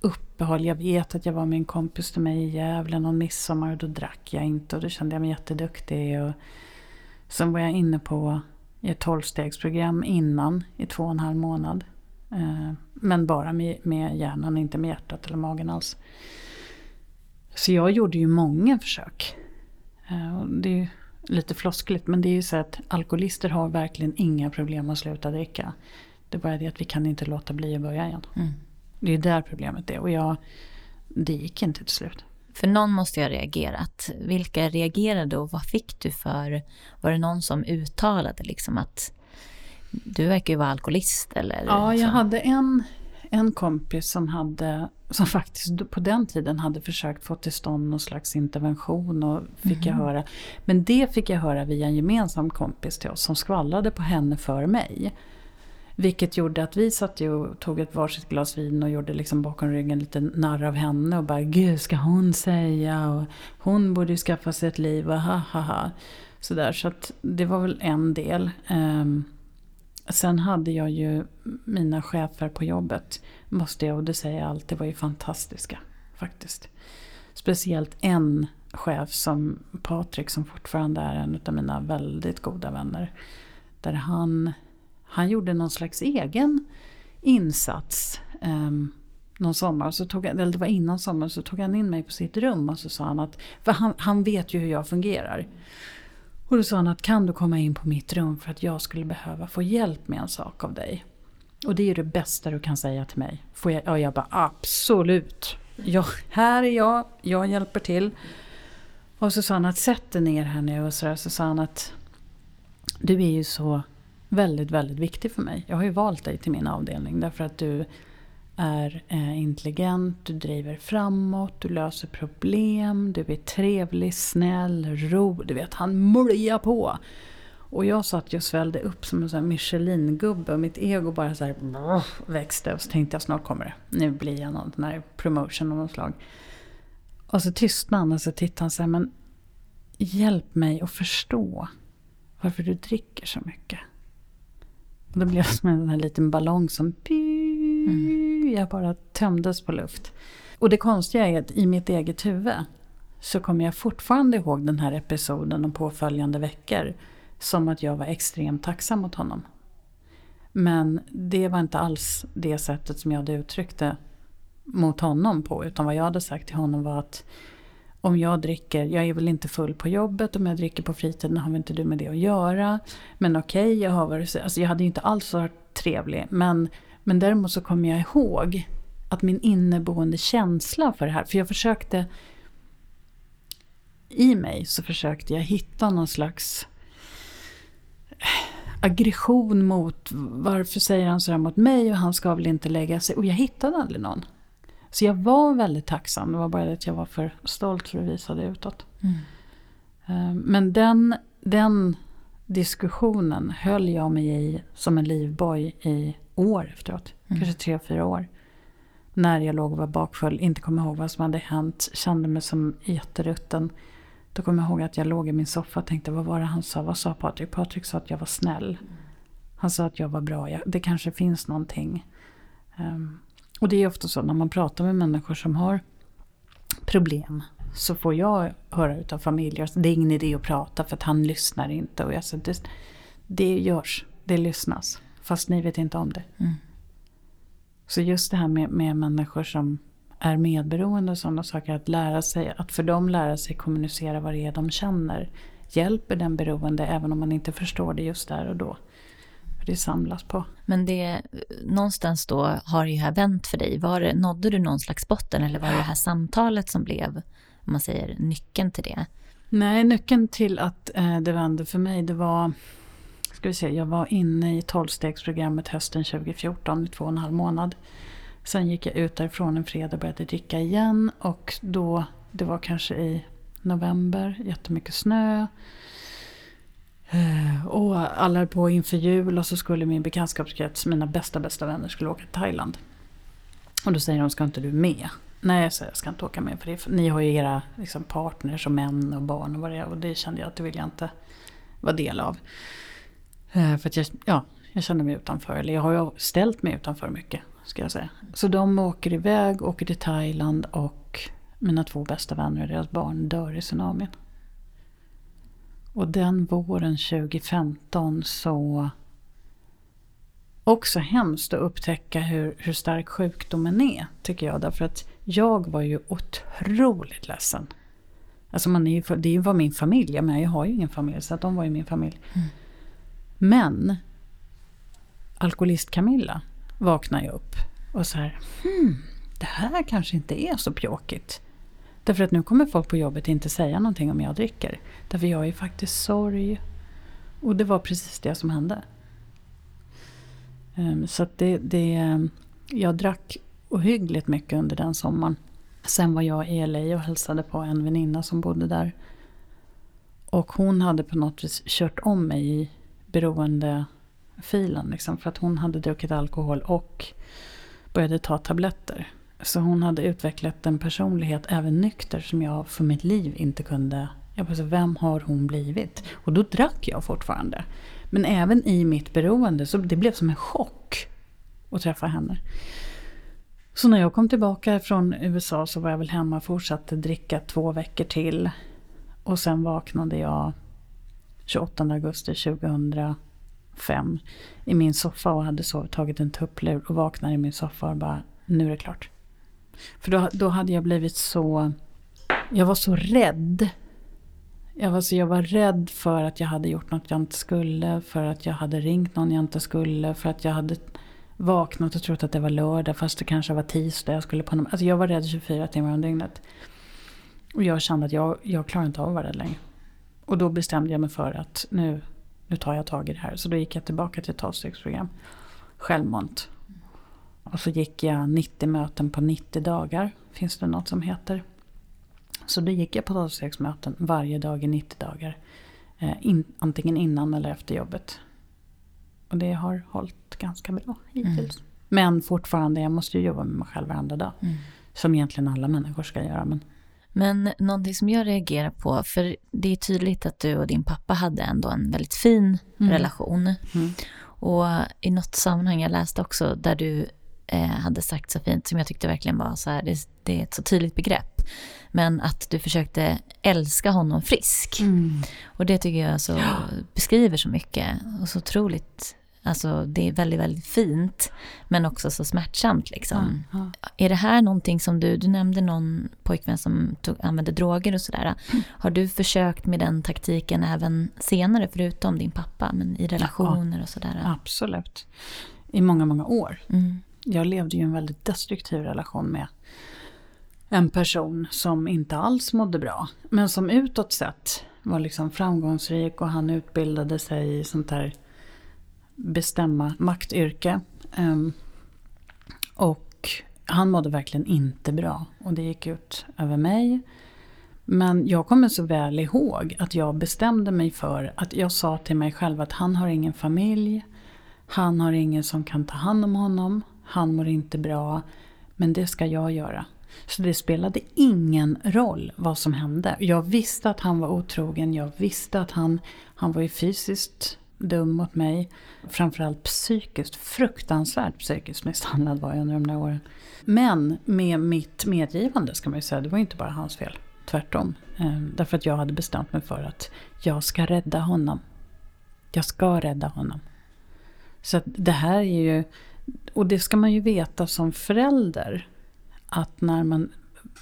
uppehåll. Jag vet att jag var med en kompis till mig i Gävle någon midsommar och då drack jag inte och då kände jag mig jätteduktig. Och sen var jag inne på ett tolvstegsprogram innan i två och en halv månad. Eh, men bara med, med hjärnan, inte med hjärtat eller magen alls. Så jag gjorde ju många försök. Eh, det är lite floskligt men det är ju så att alkoholister har verkligen inga problem att sluta dricka. Det är bara det att vi kan inte låta bli att börja igen. Mm. Det är där problemet är och jag, det gick inte till slut. För någon måste ju ha reagerat. Vilka reagerade och vad fick du för... Var det någon som uttalade liksom att du verkar ju vara alkoholist eller? Ja, jag så? hade en, en kompis som hade som faktiskt på den tiden hade försökt få till stånd någon slags intervention och fick mm. jag höra. Men det fick jag höra via en gemensam kompis till oss som skvallrade på henne för mig. Vilket gjorde att vi satt och tog ett varsitt glas vin och gjorde liksom bakom ryggen lite narr av henne och bara Gud ska hon säga och hon borde ju skaffa sig ett liv och ha ha ha. Sådär så att det var väl en del. Um, sen hade jag ju mina chefer på jobbet måste jag, och det säger jag alltid, var ju fantastiska faktiskt. Speciellt en chef som Patrik som fortfarande är en av mina väldigt goda vänner. Där han, han gjorde någon slags egen insats um, någon sommar. Så tog, eller det var innan sommaren så tog han in mig på sitt rum och så sa han att, för han, han vet ju hur jag fungerar. Och då sa han att kan du komma in på mitt rum för att jag skulle behöva få hjälp med en sak av dig. Och det är ju det bästa du kan säga till mig. Får jag, ja, jag bara absolut. Jag, här är jag, jag hjälper till. Och så sa han att sätt dig ner här nu och så, där, så sa han att du är ju så väldigt, väldigt viktig för mig. Jag har ju valt dig till min avdelning därför att du är eh, intelligent, du driver framåt, du löser problem, du är trevlig, snäll, ro. Du vet, han muljar på. Och jag satt ju och svällde upp som en sån här Michelin-gubbe och mitt ego bara så här växte. Och så tänkte jag snart kommer det. Nu blir jag någon här promotion av något slag. Och så tystnade han och så tittade han så här, men hjälp mig att förstå varför du dricker så mycket. Och då blev jag som en liten ballong som pyr. mm jag bara tömdes på luft. Och det konstiga är att i mitt eget huvud så kommer jag fortfarande ihåg den här episoden och påföljande veckor som att jag var extremt tacksam mot honom. Men det var inte alls det sättet som jag hade uttryckt det mot honom på. Utan vad jag hade sagt till honom var att om jag dricker, jag är väl inte full på jobbet, om jag dricker på fritiden har väl inte du med det att göra. Men okej, okay, jag har varit, alltså jag hade inte alls varit trevlig. Men, men däremot så kommer jag ihåg att min inneboende känsla för det här, för jag försökte i mig så försökte jag hitta någon slags aggression mot varför säger han sådär mot mig och han ska väl inte lägga sig. Och jag hittade aldrig någon. Så jag var väldigt tacksam. Det var bara det att jag var för stolt för att visa det utåt. Mm. Eh, men den, den diskussionen höll jag mig i som en livboj i år efteråt. Mm. Kanske tre, fyra år. När jag låg och var bakfull, inte kom ihåg vad som hade hänt, kände mig som jätterutten. Då kommer jag ihåg att jag låg i min soffa och tänkte vad var det han sa? Vad sa Patrik? Patrik sa att jag var snäll. Han sa att jag var bra. det kanske finns någonting. Um, och det är ofta så när man pratar med människor som har problem. Så får jag höra utav familjer att det är ingen idé att prata för att han lyssnar inte. Och jag sa, det, det görs, det lyssnas. Fast ni vet inte om det. Mm. Så just det här med, med människor som är medberoende och sådana saker. Att lära sig, att för dem lära sig kommunicera vad det är de känner. Hjälper den beroende även om man inte förstår det just där och då. För det samlas på. Men det, någonstans då har det här vänt för dig. Var nådde du någon slags botten eller var det det här samtalet som blev, om man säger, nyckeln till det? Nej, nyckeln till att eh, det vände för mig det var ska vi se, jag var inne i tolvstegsprogrammet hösten 2014 i två och en halv månad. Sen gick jag ut därifrån en fredag och började dricka igen. Och då, det var kanske i november, jättemycket snö. Eh, och alla på inför jul och så skulle min bekantskapskrets, mina bästa bästa vänner, skulle åka till Thailand. Och då säger de, ska inte du med? Nej, jag säger jag ska inte åka med för det, ni har ju era liksom, partners och män och barn och vad det är. Och det kände jag att det vill jag inte vara del av. Eh, för att jag, ja, jag kände mig utanför, eller jag har ställt mig utanför mycket ska jag säga. Så de åker iväg, åker till Thailand och mina två bästa vänner och deras barn dör i tsunamin. Och den våren 2015 så också hemskt att upptäcka hur, hur stark sjukdomen är, tycker jag. Därför att jag var ju otroligt ledsen. Alltså man är ju, det var min familj, men jag har ju ingen familj, så att de var ju min familj. Mm. Men alkoholist-Camilla vaknar ju upp och så här, hmm, det här kanske inte är så pjåkigt. Därför att nu kommer folk på jobbet inte säga någonting om jag dricker. Därför jag är faktiskt sorg. Och det var precis det som hände. Ehm, så att det, det, jag drack ohyggligt mycket under den sommaren. Sen var jag i LA och hälsade på en väninna som bodde där. Och hon hade på något vis kört om mig i beroendefilen. Liksom, för att hon hade druckit alkohol och började ta tabletter. Så hon hade utvecklat en personlighet, även nykter, som jag för mitt liv inte kunde... Jag bara, vem har hon blivit? Och då drack jag fortfarande. Men även i mitt beroende, så det blev som en chock att träffa henne. Så när jag kom tillbaka från USA så var jag väl hemma och fortsatte dricka två veckor till. Och sen vaknade jag 28 augusti 2005. i min soffa och hade sovit, tagit en tupplur och vaknade i min soffa och bara, nu är det klart. För då, då hade jag blivit så, jag var så rädd. Jag var, så, jag var rädd för att jag hade gjort något jag inte skulle, för att jag hade ringt någon jag inte skulle, för att jag hade vaknat och trott att det var lördag fast det kanske var tisdag. Jag, skulle på någon, alltså jag var rädd 24 timmar om dygnet. Och jag kände att jag, jag klarar inte av att vara rädd längre. Och då bestämde jag mig för att nu, nu tar jag tag i det här. Så då gick jag tillbaka till tolvstegsprogram. Självmant. Och så gick jag 90 möten på 90 dagar. Finns det något som heter. Så då gick jag på tolvstegsmöten varje dag i 90 dagar. Eh, in, antingen innan eller efter jobbet. Och det har hållit ganska bra hittills. Mm. Men fortfarande, jag måste ju jobba med mig själv varenda dag. Mm. Som egentligen alla människor ska göra. Men... men någonting som jag reagerar på, för det är tydligt att du och din pappa hade ändå en väldigt fin mm. relation. Mm. Och i något sammanhang jag läste också där du eh, hade sagt så fint, som jag tyckte verkligen var så här, det, det, är ett så tydligt begrepp. Men att du försökte älska honom frisk. Mm. Och det tycker jag så beskriver så mycket och så otroligt Alltså det är väldigt, väldigt fint men också så smärtsamt liksom. Ja. Är det här någonting som du, du nämnde någon pojkvän som tog, använde droger och sådär. Mm. Har du försökt med den taktiken även senare förutom din pappa, men i relationer ja, och sådär? Absolut. I många, många år. Mm. Jag levde ju en väldigt destruktiv relation med en person som inte alls mådde bra. Men som utåt sett var liksom framgångsrik och han utbildade sig i sånt där bestämma maktyrke. Um, och han mådde verkligen inte bra och det gick ut över mig. Men jag kommer så väl ihåg att jag bestämde mig för att jag sa till mig själv att han har ingen familj. Han har ingen som kan ta hand om honom. Han mår inte bra. Men det ska jag göra. Så det spelade ingen roll vad som hände. Jag visste att han var otrogen. Jag visste att han, han var ju fysiskt dum mot mig. Framförallt psykiskt, fruktansvärt psykiskt misshandlad var jag under de där åren. Men med mitt medgivande ska man ju säga, det var inte bara hans fel. Tvärtom. Ehm, därför att jag hade bestämt mig för att jag ska rädda honom. Jag ska rädda honom. Så det här är ju, och det ska man ju veta som förälder. Att när man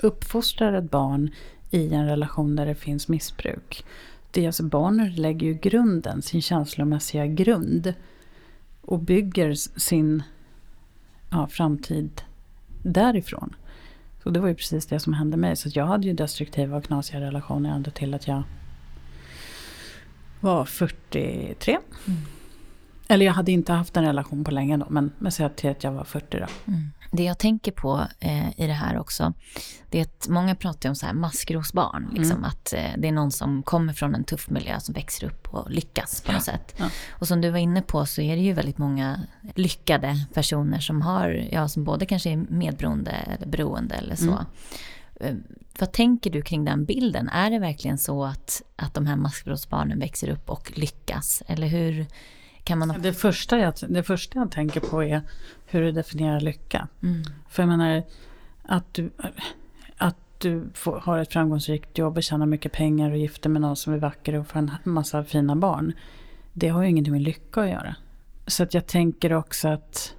uppfostrar ett barn i en relation där det finns missbruk det, alltså barnen lägger ju grunden, sin känslomässiga grund. Och bygger sin ja, framtid därifrån. Så det var ju precis det som hände mig. Så jag hade ju destruktiva och knasiga relationer ända till att jag var 43. Mm. Eller jag hade inte haft en relation på länge då, men, men säg till att jag var 40 då. Mm. Det jag tänker på eh, i det här också, det är att många pratar om så här maskrosbarn. Liksom, mm. Att eh, det är någon som kommer från en tuff miljö som växer upp och lyckas på något sätt. Ja. Och som du var inne på så är det ju väldigt många lyckade personer som har, ja som både kanske är medberoende eller beroende eller så. Mm. Eh, vad tänker du kring den bilden? Är det verkligen så att, att de här maskrosbarnen växer upp och lyckas? Eller hur kan man... Det första jag, det första jag tänker på är hur du definierar lycka. Mm. För jag menar, att du, att du får, har ett framgångsrikt jobb och tjänar mycket pengar och gifter med någon som är vacker och får en massa fina barn. Det har ju ingenting med lycka att göra. Så att jag tänker också att,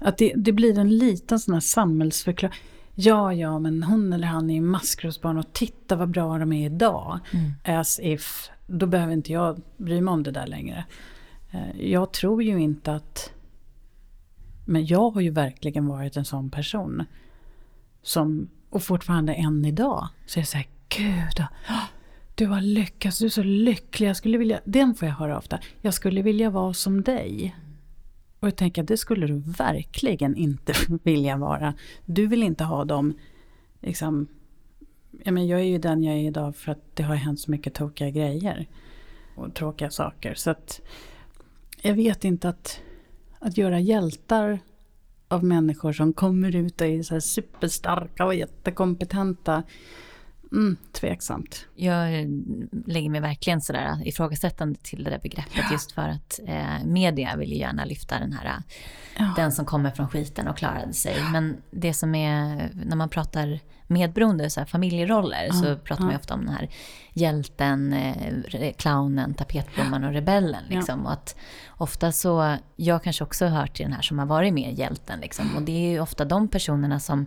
att det, det blir en liten sån här samhällsförklaring. Ja, ja, men hon eller han är maskrosbarn och titta vad bra de är idag. Mm. As if, då behöver inte jag bry mig om det där längre. Eh, jag tror ju inte att... Men jag har ju verkligen varit en sån person. Som, och fortfarande än idag, så är jag såhär, gud, ah, du har lyckats, du är så lycklig. Jag skulle vilja, den får jag höra ofta. Jag skulle vilja vara som dig. Och jag tänker att det skulle du verkligen inte vilja vara. Du vill inte ha dem, liksom, ja, men jag är ju den jag är idag för att det har hänt så mycket tokiga grejer. Och tråkiga saker. Så att jag vet inte att, att göra hjältar av människor som kommer ut och är så superstarka och jättekompetenta. Mm, tveksamt. Jag lägger mig verkligen sådär ifrågasättande till det där begreppet ja. just för att eh, media vill ju gärna lyfta den här, ja. den som kommer från skiten och klarade sig. Ja. Men det som är, när man pratar medberoende, så här, familjeroller, så pratar man ju ofta om den här hjälten, eh, clownen, tapetblomman och rebellen. Liksom. Och att ofta så, jag kanske också har hört till den här som har varit med hjälten. Liksom. Och det är ju ofta de personerna som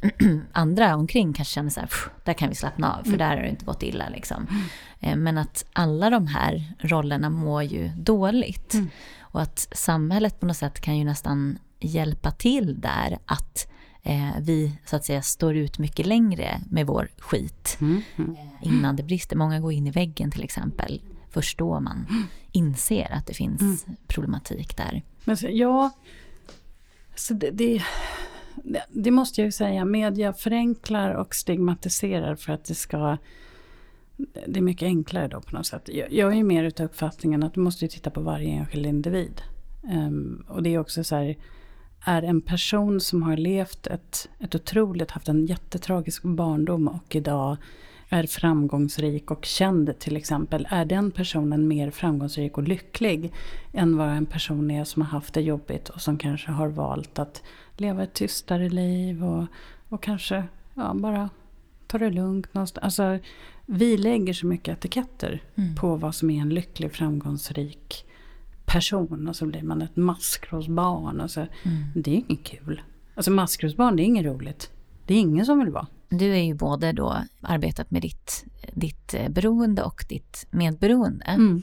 andra omkring kanske känner så här, där kan vi slappna av, för mm. där har det inte gått illa. Liksom. Mm. Men att alla de här rollerna mår ju dåligt. Mm. Och att samhället på något sätt kan ju nästan hjälpa till där att eh, vi så att säga står ut mycket längre med vår skit mm. Mm. Eh, innan det brister. Många går in i väggen till exempel. Först då man mm. inser att det finns problematik där. Men så, ja, så det, det det måste jag ju säga, media förenklar och stigmatiserar för att det ska det är mycket enklare då på något sätt. Jag, jag är ju mer utav uppfattningen att du måste titta på varje enskild individ. Um, och det är också så här, är en person som har levt ett, ett otroligt, haft en jättetragisk barndom och idag är framgångsrik och känd till exempel. Är den personen mer framgångsrik och lycklig än vad en person är som har haft det jobbigt och som kanske har valt att leva ett tystare liv och, och kanske ja, bara ta det lugnt någonstans. Alltså, vi lägger så mycket etiketter mm. på vad som är en lycklig, framgångsrik person. Och så blir man ett maskrosbarn. Och så. Mm. Det är inget kul. Alltså maskrosbarn, det är inget roligt. Det är ingen som vill vara. Du är ju både då arbetat med ditt, ditt eh, beroende och ditt medberoende. Mm.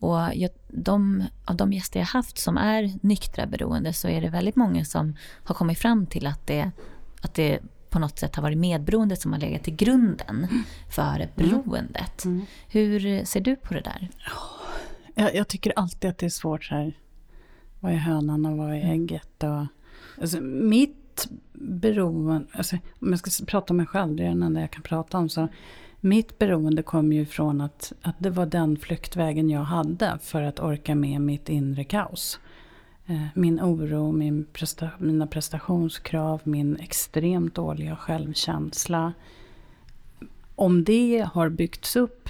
Och jag, de, av de gäster jag haft som är nyktra beroende så är det väldigt många som har kommit fram till att det, att det på något sätt har varit medberoendet som har legat till grunden för mm. beroendet. Mm. Hur ser du på det där? Jag, jag, tycker alltid att det är svårt så här. Vad är hönan och vad är mm. ägget? Och, alltså, mitt beroende, alltså, om jag ska prata om mig själv, det är den enda jag kan prata om. Så mitt beroende kom ju från att, att det var den flyktvägen jag hade för att orka med mitt inre kaos. Eh, min oro, min presta mina prestationskrav, min extremt dåliga självkänsla. Om det har byggts upp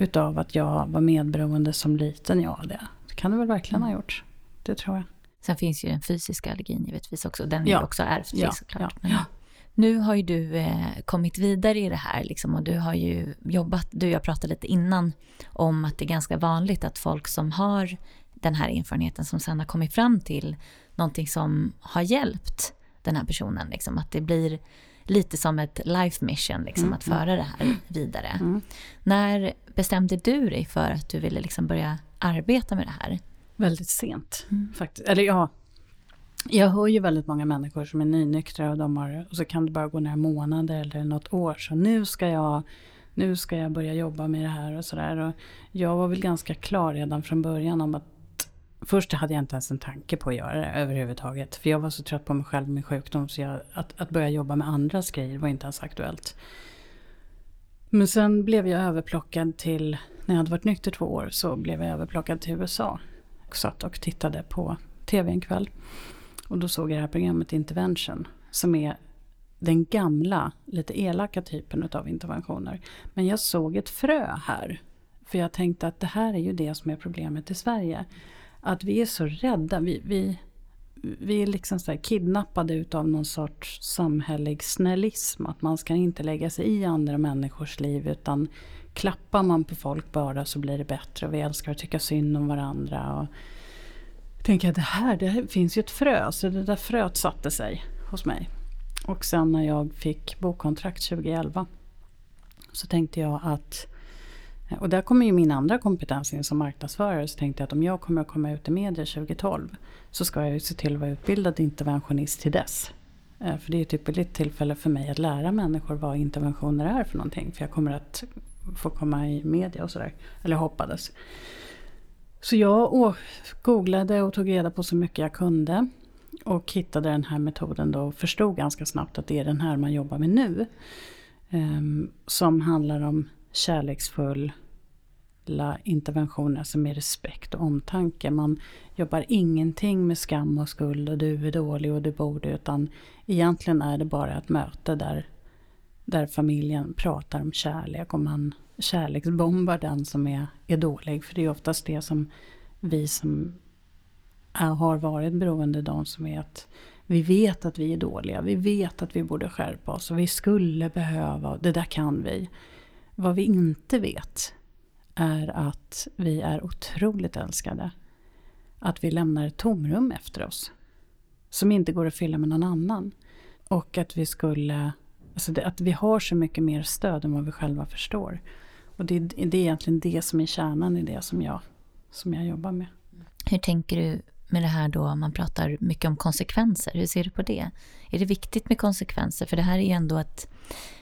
utav att jag var medberoende som liten, ja det, det kan det väl verkligen ha gjort. Det tror jag. Sen finns ju den fysiska allergin givetvis också. Den är ja. också ärftlig ja. såklart. Ja. ja. Nu har ju du eh, kommit vidare i det här liksom, och du har ju jobbat, du och jag pratade lite innan om att det är ganska vanligt att folk som har den här erfarenheten som sen har kommit fram till någonting som har hjälpt den här personen. Liksom, att det blir lite som ett life mission liksom, mm. att föra det här vidare. Mm. När bestämde du dig för att du ville liksom börja arbeta med det här? Väldigt sent mm. faktiskt. Eller ja, jag hör ju väldigt många människor som är nynyktra och, de har, och så kan det bara gå några månader eller något år. Så nu ska jag, nu ska jag börja jobba med det här och sådär. Jag var väl ganska klar redan från början om att Först hade jag inte ens en tanke på att göra det överhuvudtaget. För jag var så trött på mig själv med sjukdom så jag, att, att börja jobba med andras grejer var inte ens aktuellt. Men sen blev jag överplockad till, när jag hade varit nykter två år, så blev jag överplockad till USA. Och satt och tittade på tv en kväll. Och då såg jag det här programmet Intervention, som är den gamla, lite elaka typen av interventioner. Men jag såg ett frö här. För jag tänkte att det här är ju det som är problemet i Sverige att vi är så rädda. Vi, vi, vi är liksom så kidnappade utav någon sorts samhällelig snällism. Att man ska inte lägga sig i andra människors liv utan klappar man på folk bara så blir det bättre. Och vi älskar att tycka synd om varandra. Och jag tänker att det här, det finns ju ett frö. Så det där fröet satte sig hos mig. Och sen när jag fick bokkontrakt 2011 så tänkte jag att och där kommer ju min andra kompetens in som marknadsförare. Så tänkte jag att om jag kommer att komma ut i media 2012 så ska jag ju se till att vara utbildad interventionist till dess. Eh, för det är ett ypperligt tillfälle för mig att lära människor vad interventioner är för någonting. För jag kommer att få komma i media och sådär. Eller hoppades. Så jag googlade och tog reda på så mycket jag kunde. Och hittade den här metoden då och förstod ganska snabbt att det är den här man jobbar med nu. Ehm, som handlar om kärleksfulla interventioner, alltså är respekt och omtanke. Man jobbar ingenting med skam och skuld och du är dålig och du borde, utan egentligen är det bara ett möte där, där familjen pratar om kärlek och man kärleksbombar den som är, är dålig. För det är oftast det som vi som är, har varit beroende de som är att vi vet att vi är dåliga, vi vet att vi borde skärpa oss och vi skulle behöva, det där kan vi. Vad vi inte vet är att vi är otroligt älskade. Att vi lämnar ett tomrum efter oss. Som inte går att fylla med någon annan. Och att vi skulle... Alltså det, att vi har så mycket mer stöd än vad vi själva förstår. Och det, det är egentligen det som är kärnan i det som jag, som jag jobbar med. Hur tänker du med det här då, man pratar mycket om konsekvenser. Hur ser du på det? Är det viktigt med konsekvenser? För det här är ju ändå ett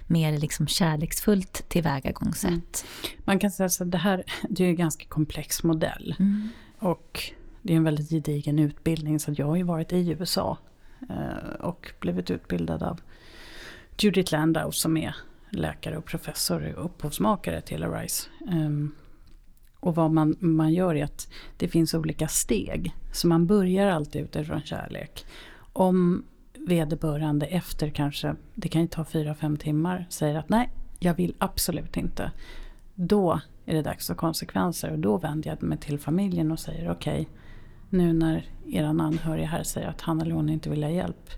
mer liksom kärleksfullt tillvägagångssätt. Mm. Man kan säga att det här det är en ganska komplex modell. Mm. Och det är en väldigt gedigen utbildning. Så jag har ju varit i USA eh, och blivit utbildad av Judith Landau som är läkare och professor och upphovsmakare till Arise. Um, och vad man, man gör är att det finns olika steg. Så man börjar alltid utifrån kärlek. Om vederbörande efter kanske, det kan ju ta fyra fem timmar, säger att nej, jag vill absolut inte. Då är det dags för konsekvenser och då vänder jag mig till familjen och säger okej, okay, nu när er anhöriga här säger att han eller hon inte vill ha hjälp.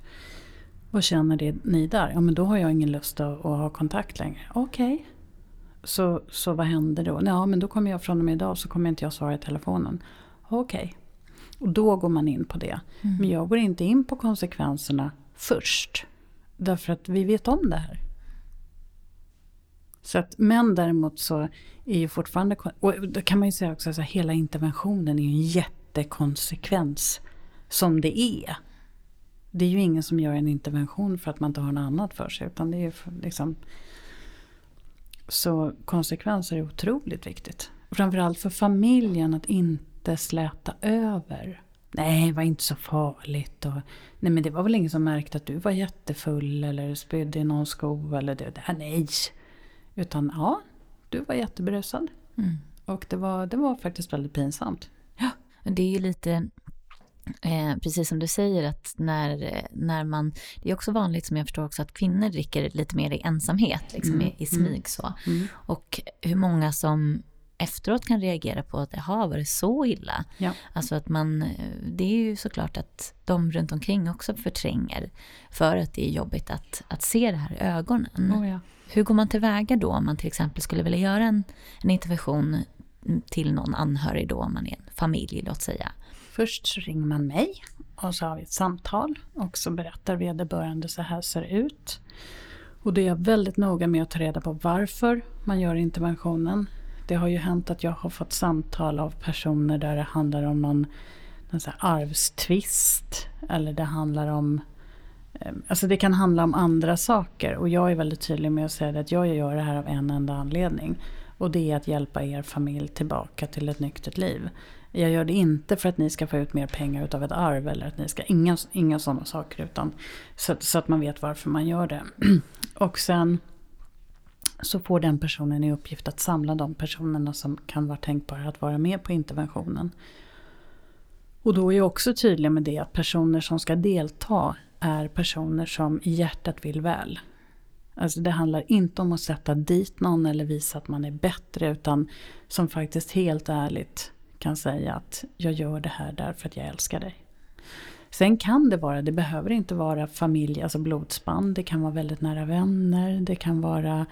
Vad känner det, ni där? Ja men då har jag ingen lust att, att ha kontakt längre. Okej. Okay. Så, så vad händer då? Ja men då kommer jag från och med idag så kommer inte jag svara i telefonen. Okej. Okay. Och då går man in på det. Mm. Men jag går inte in på konsekvenserna först. Därför att vi vet om det här. Så att, men däremot så är ju fortfarande, och då kan man ju säga också att hela interventionen är ju en jättekonsekvens som det är. Det är ju ingen som gör en intervention för att man inte har något annat för sig. Utan det är liksom, så konsekvenser är otroligt viktigt. Framförallt för familjen att inte släta över. Nej, det var inte så farligt. Och, nej, men det var väl ingen som märkte att du var jättefull eller spydde i någon sko eller det. det nej. Utan ja, du var jätteberusad. Mm. Och det var, det var faktiskt väldigt pinsamt. Ja, det är ju lite Eh, precis som du säger att när, när man, det är också vanligt som jag förstår också att kvinnor dricker lite mer i ensamhet, liksom mm. i, i smyg mm. så. Mm. Och hur många som efteråt kan reagera på att jaha, var det så illa? Ja. Alltså att man, det är ju såklart att de runt omkring också förtränger för att det är jobbigt att, att se det här i ögonen. Oh ja. Hur går man tillväga då om man till exempel skulle vilja göra en, en intervention till någon anhörig då, om man är en familj låt säga? Först så ringer man mig och så har vi ett samtal och så berättar vederbörande så här ser det ut. Och det är jag väldigt noga med att ta reda på varför man gör interventionen. Det har ju hänt att jag har fått samtal av personer där det handlar om någon, någon så arvstvist eller det handlar om eh, Alltså det kan handla om andra saker och jag är väldigt tydlig med att säga att jag gör det här av en enda anledning. Och det är att hjälpa er familj tillbaka till ett nyktert liv. Jag gör det inte för att ni ska få ut mer pengar utav ett arv eller att ni ska, inga, inga sådana saker utan så, så att man vet varför man gör det. Och sen så får den personen i uppgift att samla de personerna som kan vara tänkbara att vara med på interventionen. Och då är jag också tydlig med det att personer som ska delta är personer som i hjärtat vill väl. Alltså det handlar inte om att sätta dit någon eller visa att man är bättre utan som faktiskt helt ärligt kan säga att jag gör det här därför att jag älskar dig. Sen kan det vara, det behöver inte vara familj, alltså blodsband, det kan vara väldigt nära vänner, det kan vara,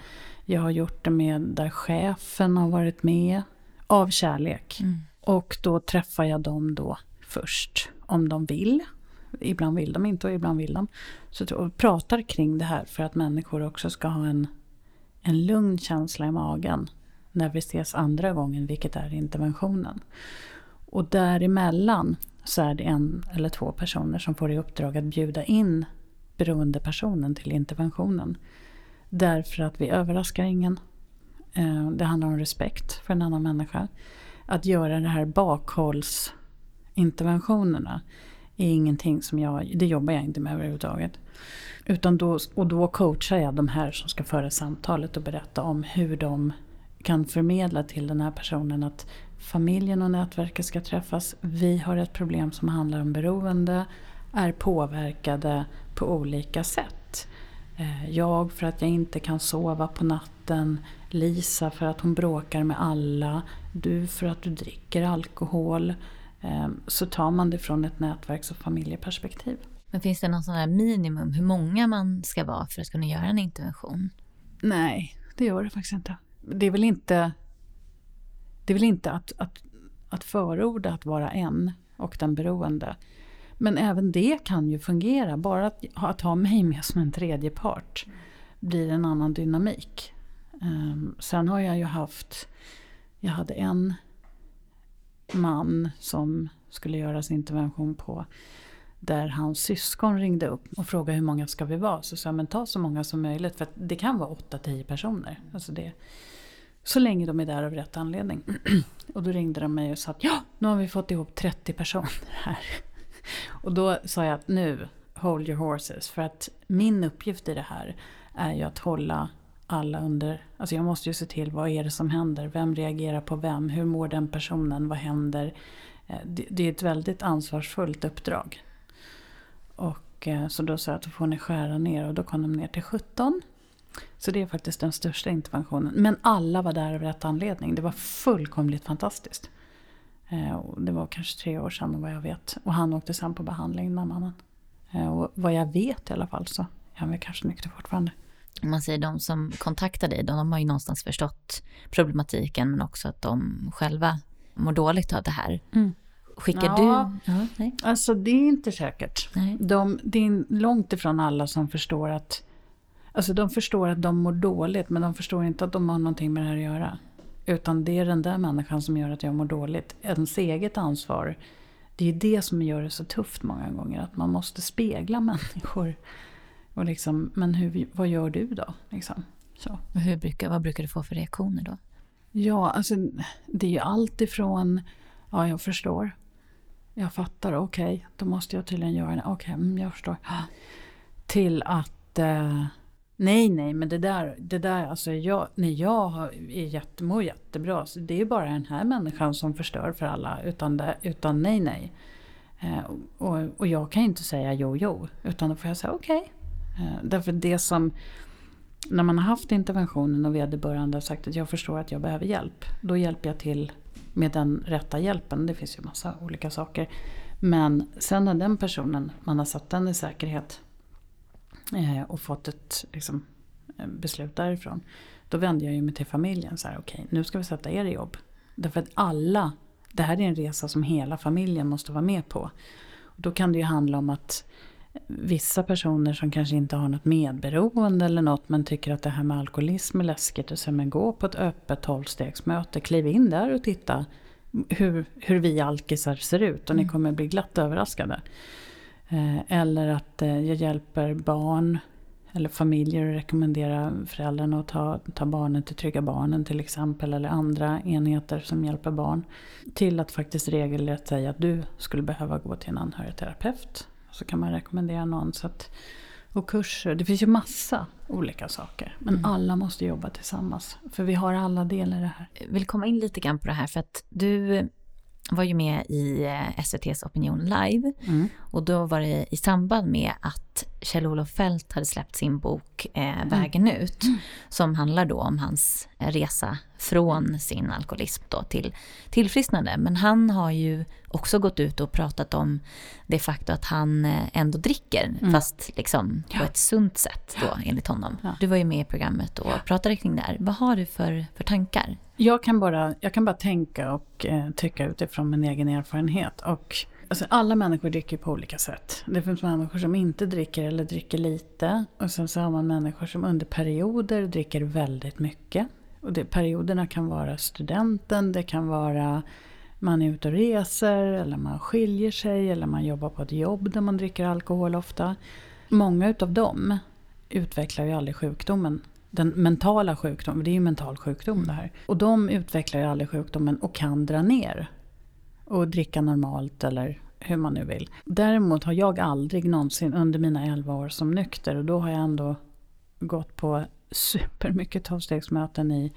jag har gjort det med där chefen har varit med, av kärlek. Mm. Och då träffar jag dem då först, om de vill. Ibland vill de inte och ibland vill de. Så och pratar kring det här för att människor också ska ha en, en lugn känsla i magen när vi ses andra gången, vilket är interventionen. Och däremellan så är det en eller två personer som får i uppdrag att bjuda in beroendepersonen till interventionen. Därför att vi överraskar ingen. Eh, det handlar om respekt för en annan människa. Att göra de här bakhållsinterventionerna är ingenting som jag, det jobbar jag inte med överhuvudtaget. Utan då, och då coachar jag de här som ska föra samtalet och berätta om hur de kan förmedla till den här personen att familjen och nätverket ska träffas. Vi har ett problem som handlar om beroende, är påverkade på olika sätt. Eh, jag för att jag inte kan sova på natten, Lisa för att hon bråkar med alla, du för att du dricker alkohol. Eh, så tar man det från ett nätverks och familjeperspektiv. Men finns det någon sån här minimum hur många man ska vara för att kunna göra en intervention? Nej, det gör det faktiskt inte det är väl inte, det är väl inte att, att, att förorda att vara en och den beroende. Men även det kan ju fungera. Bara att, att ha mig med som en tredje part blir en annan dynamik. Um, sen har jag ju haft, jag hade en man som skulle göra sin intervention på där hans syskon ringde upp och frågade hur många ska vi vara. Så sa jag, men ta så många som möjligt för det kan vara 8-10 personer. Alltså det, så länge de är där av rätt anledning. Och då ringde de mig och sa att ja, nu har vi fått ihop 30 personer här. Och då sa jag att nu, hold your horses. För att min uppgift i det här är ju att hålla alla under... Alltså jag måste ju se till vad är det som händer? Vem reagerar på vem? Hur mår den personen? Vad händer? Eh, det, det är ett väldigt ansvarsfullt uppdrag. Och eh, så då sa jag att då får ni skära ner och då kom de ner till 17. Så det är faktiskt den största interventionen. Men alla var där av rätt anledning. Det var fullkomligt fantastiskt. Eh, det var kanske tre år sedan vad jag vet. Och han åkte sen på behandling, den mannen. Och vad jag vet i alla fall så är han väl kanske nykter fortfarande om man säger de som kontaktar dig, de har ju någonstans förstått problematiken men också att de själva mår dåligt av det här. Mm. Skickar ja, du? Ja, nej. Alltså det är inte säkert. Nej. De, det är långt ifrån alla som förstår att Alltså de förstår att de mår dåligt men de förstår inte att de har någonting med det här att göra. Utan det är den där människan som gör att jag mår dåligt. Ens eget ansvar. Det är det som gör det så tufft många gånger. Att man måste spegla människor och liksom, men hur, vad gör du då? Liksom. Så. Och hur brukar, vad brukar du få för reaktioner då? Ja, alltså det är ju allt ifrån, ja jag förstår. Jag fattar, okej, okay, då måste jag tydligen göra det. Okej, okay, mm, jag förstår. Till att, eh, nej, nej, men det där, det där, alltså jag, nej, jag är jätte, mår jättebra. Så det är bara den här människan som förstör för alla, utan, det, utan nej, nej. Eh, och, och jag kan inte säga jo, jo, utan då får jag säga okej. Okay Eh, därför det som, när man har haft interventionen och vederbörande har sagt att jag förstår att jag behöver hjälp. Då hjälper jag till med den rätta hjälpen. Det finns ju massa olika saker. Men sen när den personen, man har satt den i säkerhet och fått ett liksom, eh, beslut därifrån. Då vänder jag mig till familjen. så här, Okej, okay, nu ska vi sätta er i jobb. Därför att alla, det här är en resa som hela familjen måste vara med på. Då kan det ju handla om att vissa personer som kanske inte har något medberoende eller något men tycker att det här med alkoholism är läskigt. Och så men gå på ett öppet tolvstegsmöte, kliv in där och titta hur, hur vi alkisar ser ut och mm. ni kommer bli glatt överraskade. Eh, eller att eh, jag hjälper barn eller familjer att rekommendera föräldrarna att ta, ta barnen till Trygga Barnen till exempel. Eller andra enheter som hjälper barn. Till att faktiskt regelrätt säga att du skulle behöva gå till en anhörigterapeut så kan man rekommendera någon. Så att, och kurser, det finns ju massa olika saker. Men mm. alla måste jobba tillsammans. För vi har alla delar i det här. Jag vill komma in lite grann på det här för att du var ju med i eh, SVTs Opinion Live. Mm. Och då var det i samband med att Kjell-Olof Fält hade släppt sin bok eh, mm. Vägen ut. Mm. Som handlar då om hans resa från sin alkoholism då till tillfrisknande. Men han har ju också gått ut och pratat om det faktum att han eh, ändå dricker. Mm. Fast liksom på ett sunt sätt då enligt honom. Ja. Du var ju med i programmet och pratade kring det här. Vad har du för, för tankar? Jag kan, bara, jag kan bara tänka och eh, tycka utifrån min egen erfarenhet. Och Alltså alla människor dricker på olika sätt. Det finns människor som inte dricker eller dricker lite. Och sen så har man människor som under perioder dricker väldigt mycket. Och det, perioderna kan vara studenten, det kan vara man är ute och reser, eller man skiljer sig, eller man jobbar på ett jobb där man dricker alkohol ofta. Många utav dem utvecklar ju aldrig sjukdomen. Den mentala sjukdomen, det är ju mental sjukdom det här. Och de utvecklar ju aldrig sjukdomen och kan dra ner och dricka normalt eller hur man nu vill. Däremot har jag aldrig någonsin under mina 11 år som nykter och då har jag ändå gått på supermycket tolvstegsmöten i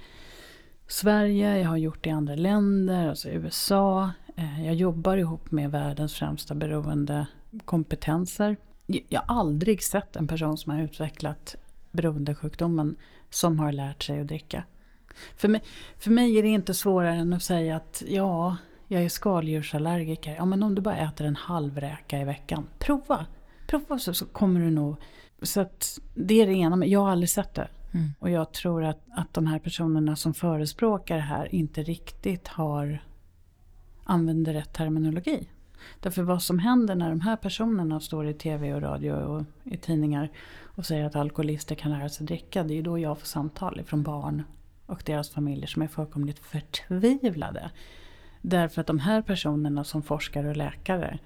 Sverige, jag har gjort det i andra länder, alltså USA. Eh, jag jobbar ihop med världens främsta beroendekompetenser. Jag har aldrig sett en person som har utvecklat beroendesjukdomen som har lärt sig att dricka. För mig, för mig är det inte svårare än att säga att ja, jag är skaldjursallergiker. Ja, men om du bara äter en halv räka i veckan, prova. Prova så, så kommer du nog... Så att det är det ena, men jag har aldrig sett det. Mm. Och jag tror att, att de här personerna som förespråkar det här inte riktigt har använder rätt terminologi. Därför vad som händer när de här personerna står i tv och radio och i tidningar och säger att alkoholister kan lära sig dricka. Det är ju då jag får samtal från barn och deras familjer som är fullkomligt förtvivlade. Därför att de här personerna som forskare och läkare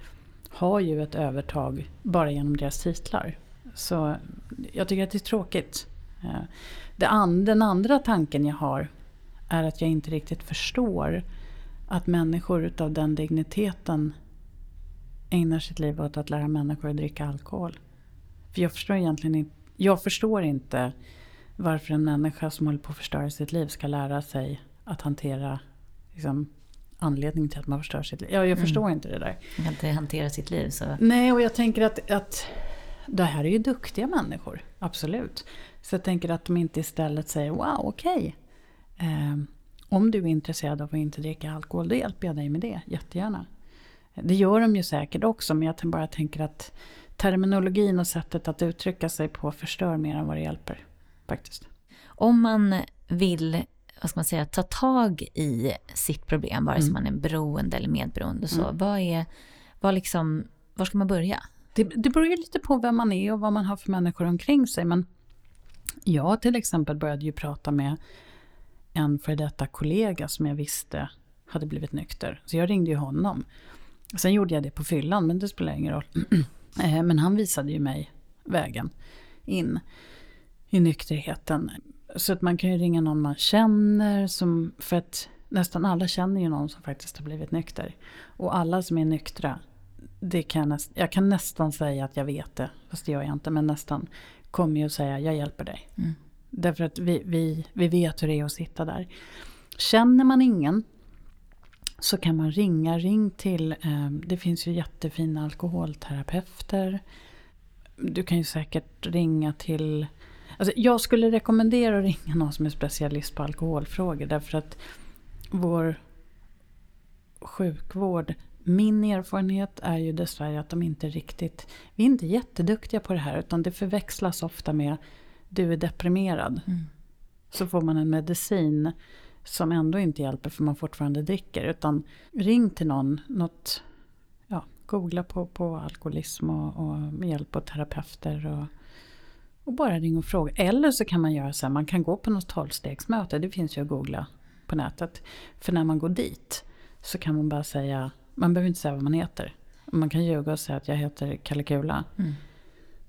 har ju ett övertag bara genom deras titlar. Så jag tycker att det är tråkigt. Eh, den andra tanken jag har är att jag inte riktigt förstår att människor utav den digniteten ägnar sitt liv åt att lära människor att dricka alkohol. För jag förstår egentligen inte, jag förstår inte varför en människa som håller på att förstöra sitt liv ska lära sig att hantera liksom, anledningen till att man förstör sitt liv. Ja, jag mm. förstår inte det där. Man kan inte hantera sitt liv så... Nej, och jag tänker att, att det här är ju duktiga människor, absolut. Så jag tänker att de inte istället säger wow, okej. Okay. Eh, om du är intresserad av att inte dricka alkohol, då hjälper jag dig med det, jättegärna. Det gör de ju säkert också, men jag bara tänker att terminologin och sättet att uttrycka sig på förstör mer än vad det hjälper. Faktiskt. Om man vill vad ska man säga, ta tag i sitt problem, vare sig mm. man är beroende eller medberoende, så mm. vad är, vad liksom, var ska man börja? Det, det beror ju lite på vem man är och vad man har för människor omkring sig. Men jag till exempel började ju prata med en för detta kollega som jag visste hade blivit nykter. Så jag ringde ju honom. Sen gjorde jag det på fyllan, men det spelar ingen roll. Eh, men han visade ju mig vägen in i nykterheten. Så att man kan ju ringa någon man känner, som, för att nästan alla känner ju någon som faktiskt har blivit nykter. Och alla som är nyktra, det kan jag, jag kan nästan säga att jag vet det, fast det gör jag inte, men nästan, kommer ju att säga jag hjälper dig. Mm. Därför att vi, vi, vi vet hur det är att sitta där. Känner man ingen så kan man ringa. Ring till, eh, det finns ju jättefina alkoholterapeuter. Du kan ju säkert ringa till Alltså jag skulle rekommendera att ringa någon som är specialist på alkoholfrågor därför att vår sjukvård, min erfarenhet är ju dessvärre att de inte riktigt, vi är inte jätteduktiga på det här utan det förväxlas ofta med du är deprimerad. Mm. Så får man en medicin som ändå inte hjälper för man fortfarande dricker. Utan ring till någon, något, ja, googla på, på alkoholism och, och hjälp och terapeuter. Och, och bara ring och fråga. Eller så kan man göra så här, man kan gå på något tolvstegsmöte, det finns ju att googla på nätet. För när man går dit så kan man bara säga, man behöver inte säga vad man heter. Man kan ljuga och säga att jag heter Kalle Kula. Mm.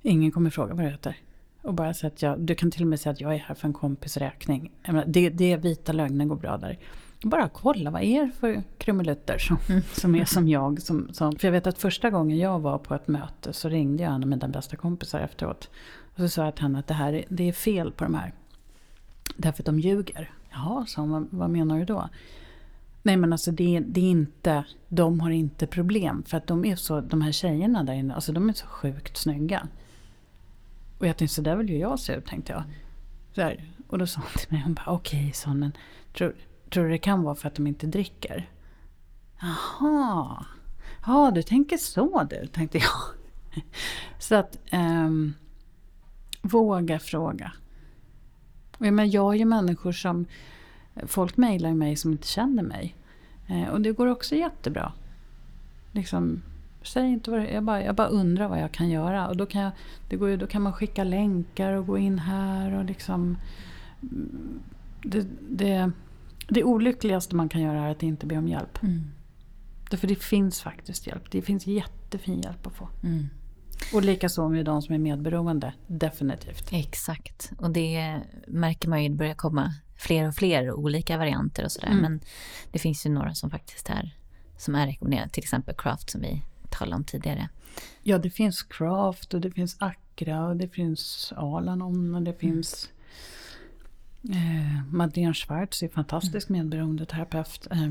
Ingen kommer fråga vad du heter. Och bara säga att jag, du kan till och med säga att jag är här för en kompis räkning. Menar, det, det är vita lögner går bra där. Bara kolla, vad är det för krumelutter som, mm. som är som jag? Som, som, för jag vet att första gången jag var på ett möte så ringde jag en av mina bästa kompisar efteråt. Och så sa jag till henne att det här det är fel på de här. Därför att de ljuger. Jaha, sa hon, vad, vad menar du då? Nej men alltså det, det, är inte, de har inte problem. För att de är så, de här tjejerna där inne, alltså de är så sjukt snygga. Och jag tänkte så där vill ju jag se ut tänkte jag. Så här, och då sa hon till mig, hon bara okej okay, men tror, tror du det kan vara för att de inte dricker? Jaha, ja du tänker så du, tänkte jag. Så att um, våga fråga. Men jag är ju människor som, folk mejlar mig som inte känner mig. Eh, och det går också jättebra. Liksom, säg inte vad det, jag, bara, jag bara undrar vad jag kan göra. Och då kan, jag, det går då kan man skicka länkar och gå in här och liksom... Det, det, det olyckligaste man kan göra är att inte be om hjälp. Mm. Därför det finns faktiskt hjälp. Det finns jättefin hjälp att få. Mm. Och likaså med de som är medberoende, definitivt. Exakt, och det märker man ju, det börjar komma fler och fler olika varianter och sådär. Mm. Men det finns ju några som faktiskt är, som är rekommenderade, till exempel Craft som vi talade om tidigare. Ja, det finns Craft och det finns Accra och det finns Alanon och det mm. finns eh, Madeleine Schwartz är fantastisk mm. medberoendeterapeut. Eh,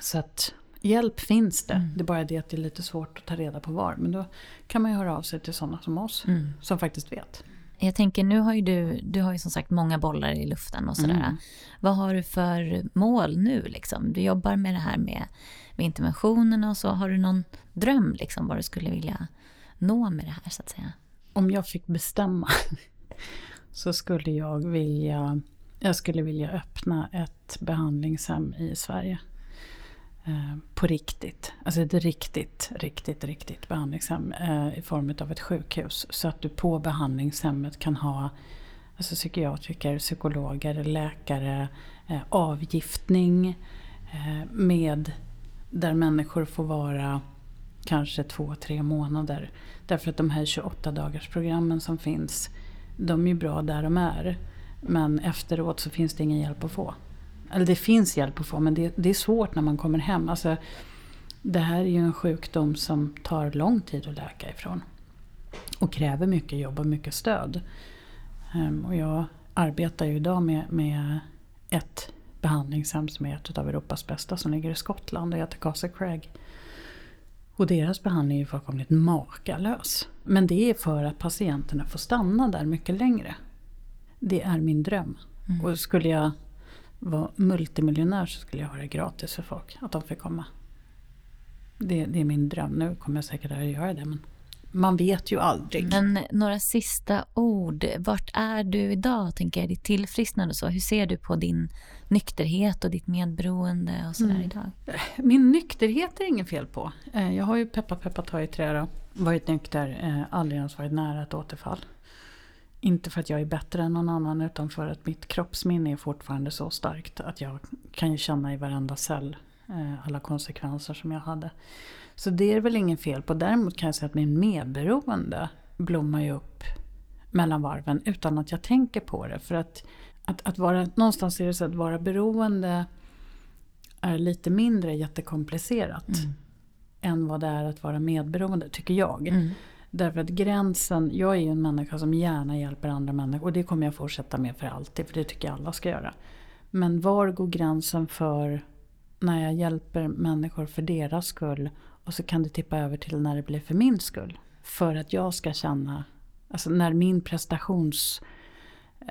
så att hjälp finns det. Mm. Det är bara det att det är lite svårt att ta reda på var. Men då kan man ju höra av sig till sådana som oss mm. som faktiskt vet. Jag tänker, nu har ju du, du har ju som sagt många bollar i luften och sådär. Mm. Vad har du för mål nu liksom? Du jobbar med det här med, med interventionerna och så. Har du någon dröm liksom vad du skulle vilja nå med det här så att säga? Om jag fick bestämma så skulle jag vilja, jag skulle vilja öppna ett behandlingshem i Sverige. Eh, på riktigt. Alltså ett riktigt, riktigt, riktigt behandlingshem eh, i form av ett sjukhus. Så att du på behandlingshemmet kan ha alltså psykiatriker, psykologer, läkare, eh, avgiftning eh, med där människor får vara kanske två, tre månader. Därför att de här 28 dagarsprogrammen som finns, de är ju bra där de är. Men efteråt så finns det ingen hjälp att få. Eller det finns hjälp att få men det, det är svårt när man kommer hem. Alltså, det här är ju en sjukdom som tar lång tid att läka ifrån. Och kräver mycket jobb och mycket stöd. Um, och jag arbetar ju idag med, med ett behandlingshem som är ett av Europas bästa som ligger i Skottland och heter Castle Craig. Och deras behandling är ju fullkomligt makalös. Men det är för att patienterna får stanna där mycket längre. Det är min dröm. Mm. Och skulle jag vara multimiljonär så skulle jag ha det gratis för folk. Att de får komma. Det, det är min dröm. Nu kommer jag säkert att göra det men man vet ju aldrig. Men några sista ord. Vart är du idag, tänker jag, ditt tillfrisknande och så? Hur ser du på din nykterhet och ditt medberoende och sådär mm. idag? Min nykterhet är det inget fel på. Eh, jag har ju peppa peppa ta i trä då. Varit nykter, eh, aldrig ens varit nära ett återfall. Inte för att jag är bättre än någon annan utan för att mitt kroppsminne är fortfarande så starkt att jag kan ju känna i varenda cell eh, alla konsekvenser som jag hade. Så det är väl inget fel på. Däremot kan jag säga att min medberoende blommar ju upp mellan varven utan att jag tänker på det. För att, att, att vara, någonstans är det så att vara beroende är lite mindre jättekomplicerat mm. än vad det är att vara medberoende, tycker jag. Mm. Därför att gränsen, jag är ju en människa som gärna hjälper andra människor och det kommer jag fortsätta med för alltid, för det tycker jag alla ska göra. Men var går gränsen för när jag hjälper människor för deras skull och så kan det tippa över till när det blir för min skull. För att jag ska känna, alltså när min prestations,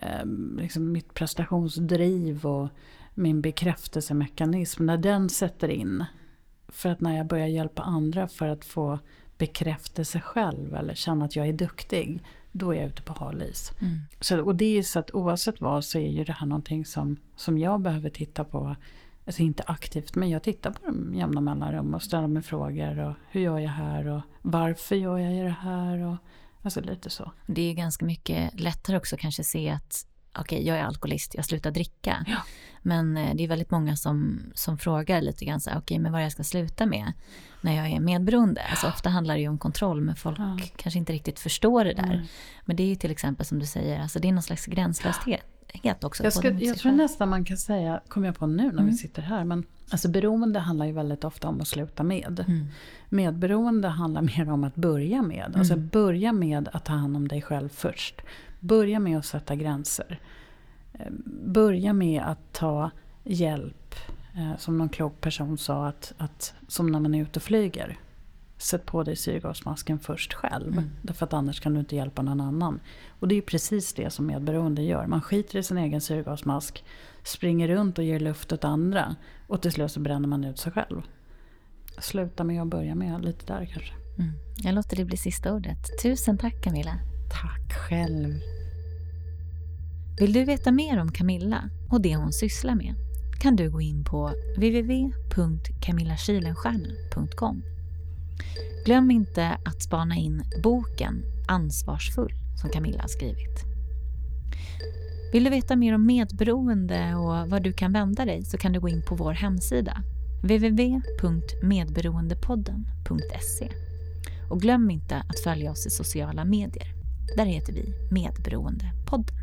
eh, liksom mitt prestationsdriv och min bekräftelsemekanism, när den sätter in. För att när jag börjar hjälpa andra för att få bekräftelse själv eller känna att jag är duktig, då är jag ute på hal is. Mm. Så, och det är så att oavsett vad så är ju det här någonting som, som jag behöver titta på Alltså inte aktivt, men jag tittar på dem jämna mellanrum och ställer mig frågor. Och hur gör jag här? Och varför gör jag det här? Och, alltså lite så. Det är ganska mycket lättare också kanske se att okej, okay, jag är alkoholist, jag slutar dricka. Ja. Men eh, det är väldigt många som, som frågar lite grann så okej, okay, men vad jag ska sluta med när jag är medberoende. Alltså ofta handlar det ju om kontroll, men folk ja. kanske inte riktigt förstår det där. Mm. Men det är ju till exempel som du säger, alltså det är någon slags gränslöshet het också. Jag, ska, jag tror nästan man kan säga, kommer jag på nu när mm. vi sitter här, men alltså beroende handlar ju väldigt ofta om att sluta med. Mm. Medberoende handlar mer om att börja med. Alltså mm. börja med att ta hand om dig själv först. Börja med att sätta gränser. Eh, börja med att ta hjälp. Eh, som någon klok person sa, att, att som när man är ute och flyger. Sätt på dig syrgasmasken först själv. Mm. Därför att annars kan du inte hjälpa någon annan. Och det är ju precis det som medberoende gör. Man skiter i sin egen syrgasmask, springer runt och ger luft åt andra. Och till slut så bränner man ut sig själv. Sluta med att börja med lite där kanske. Mm. Jag låter det bli sista ordet. Tusen tack Camilla. Tack själv. Vill du veta mer om Camilla och det hon sysslar med kan du gå in på www.camillakilenstierna.com Glöm inte att spana in boken Ansvarsfull som Camilla har skrivit. Vill du veta mer om medberoende och var du kan vända dig så kan du gå in på vår hemsida www.medberoendepodden.se och glöm inte att följa oss i sociala medier. Där heter vi Medberoendepodden.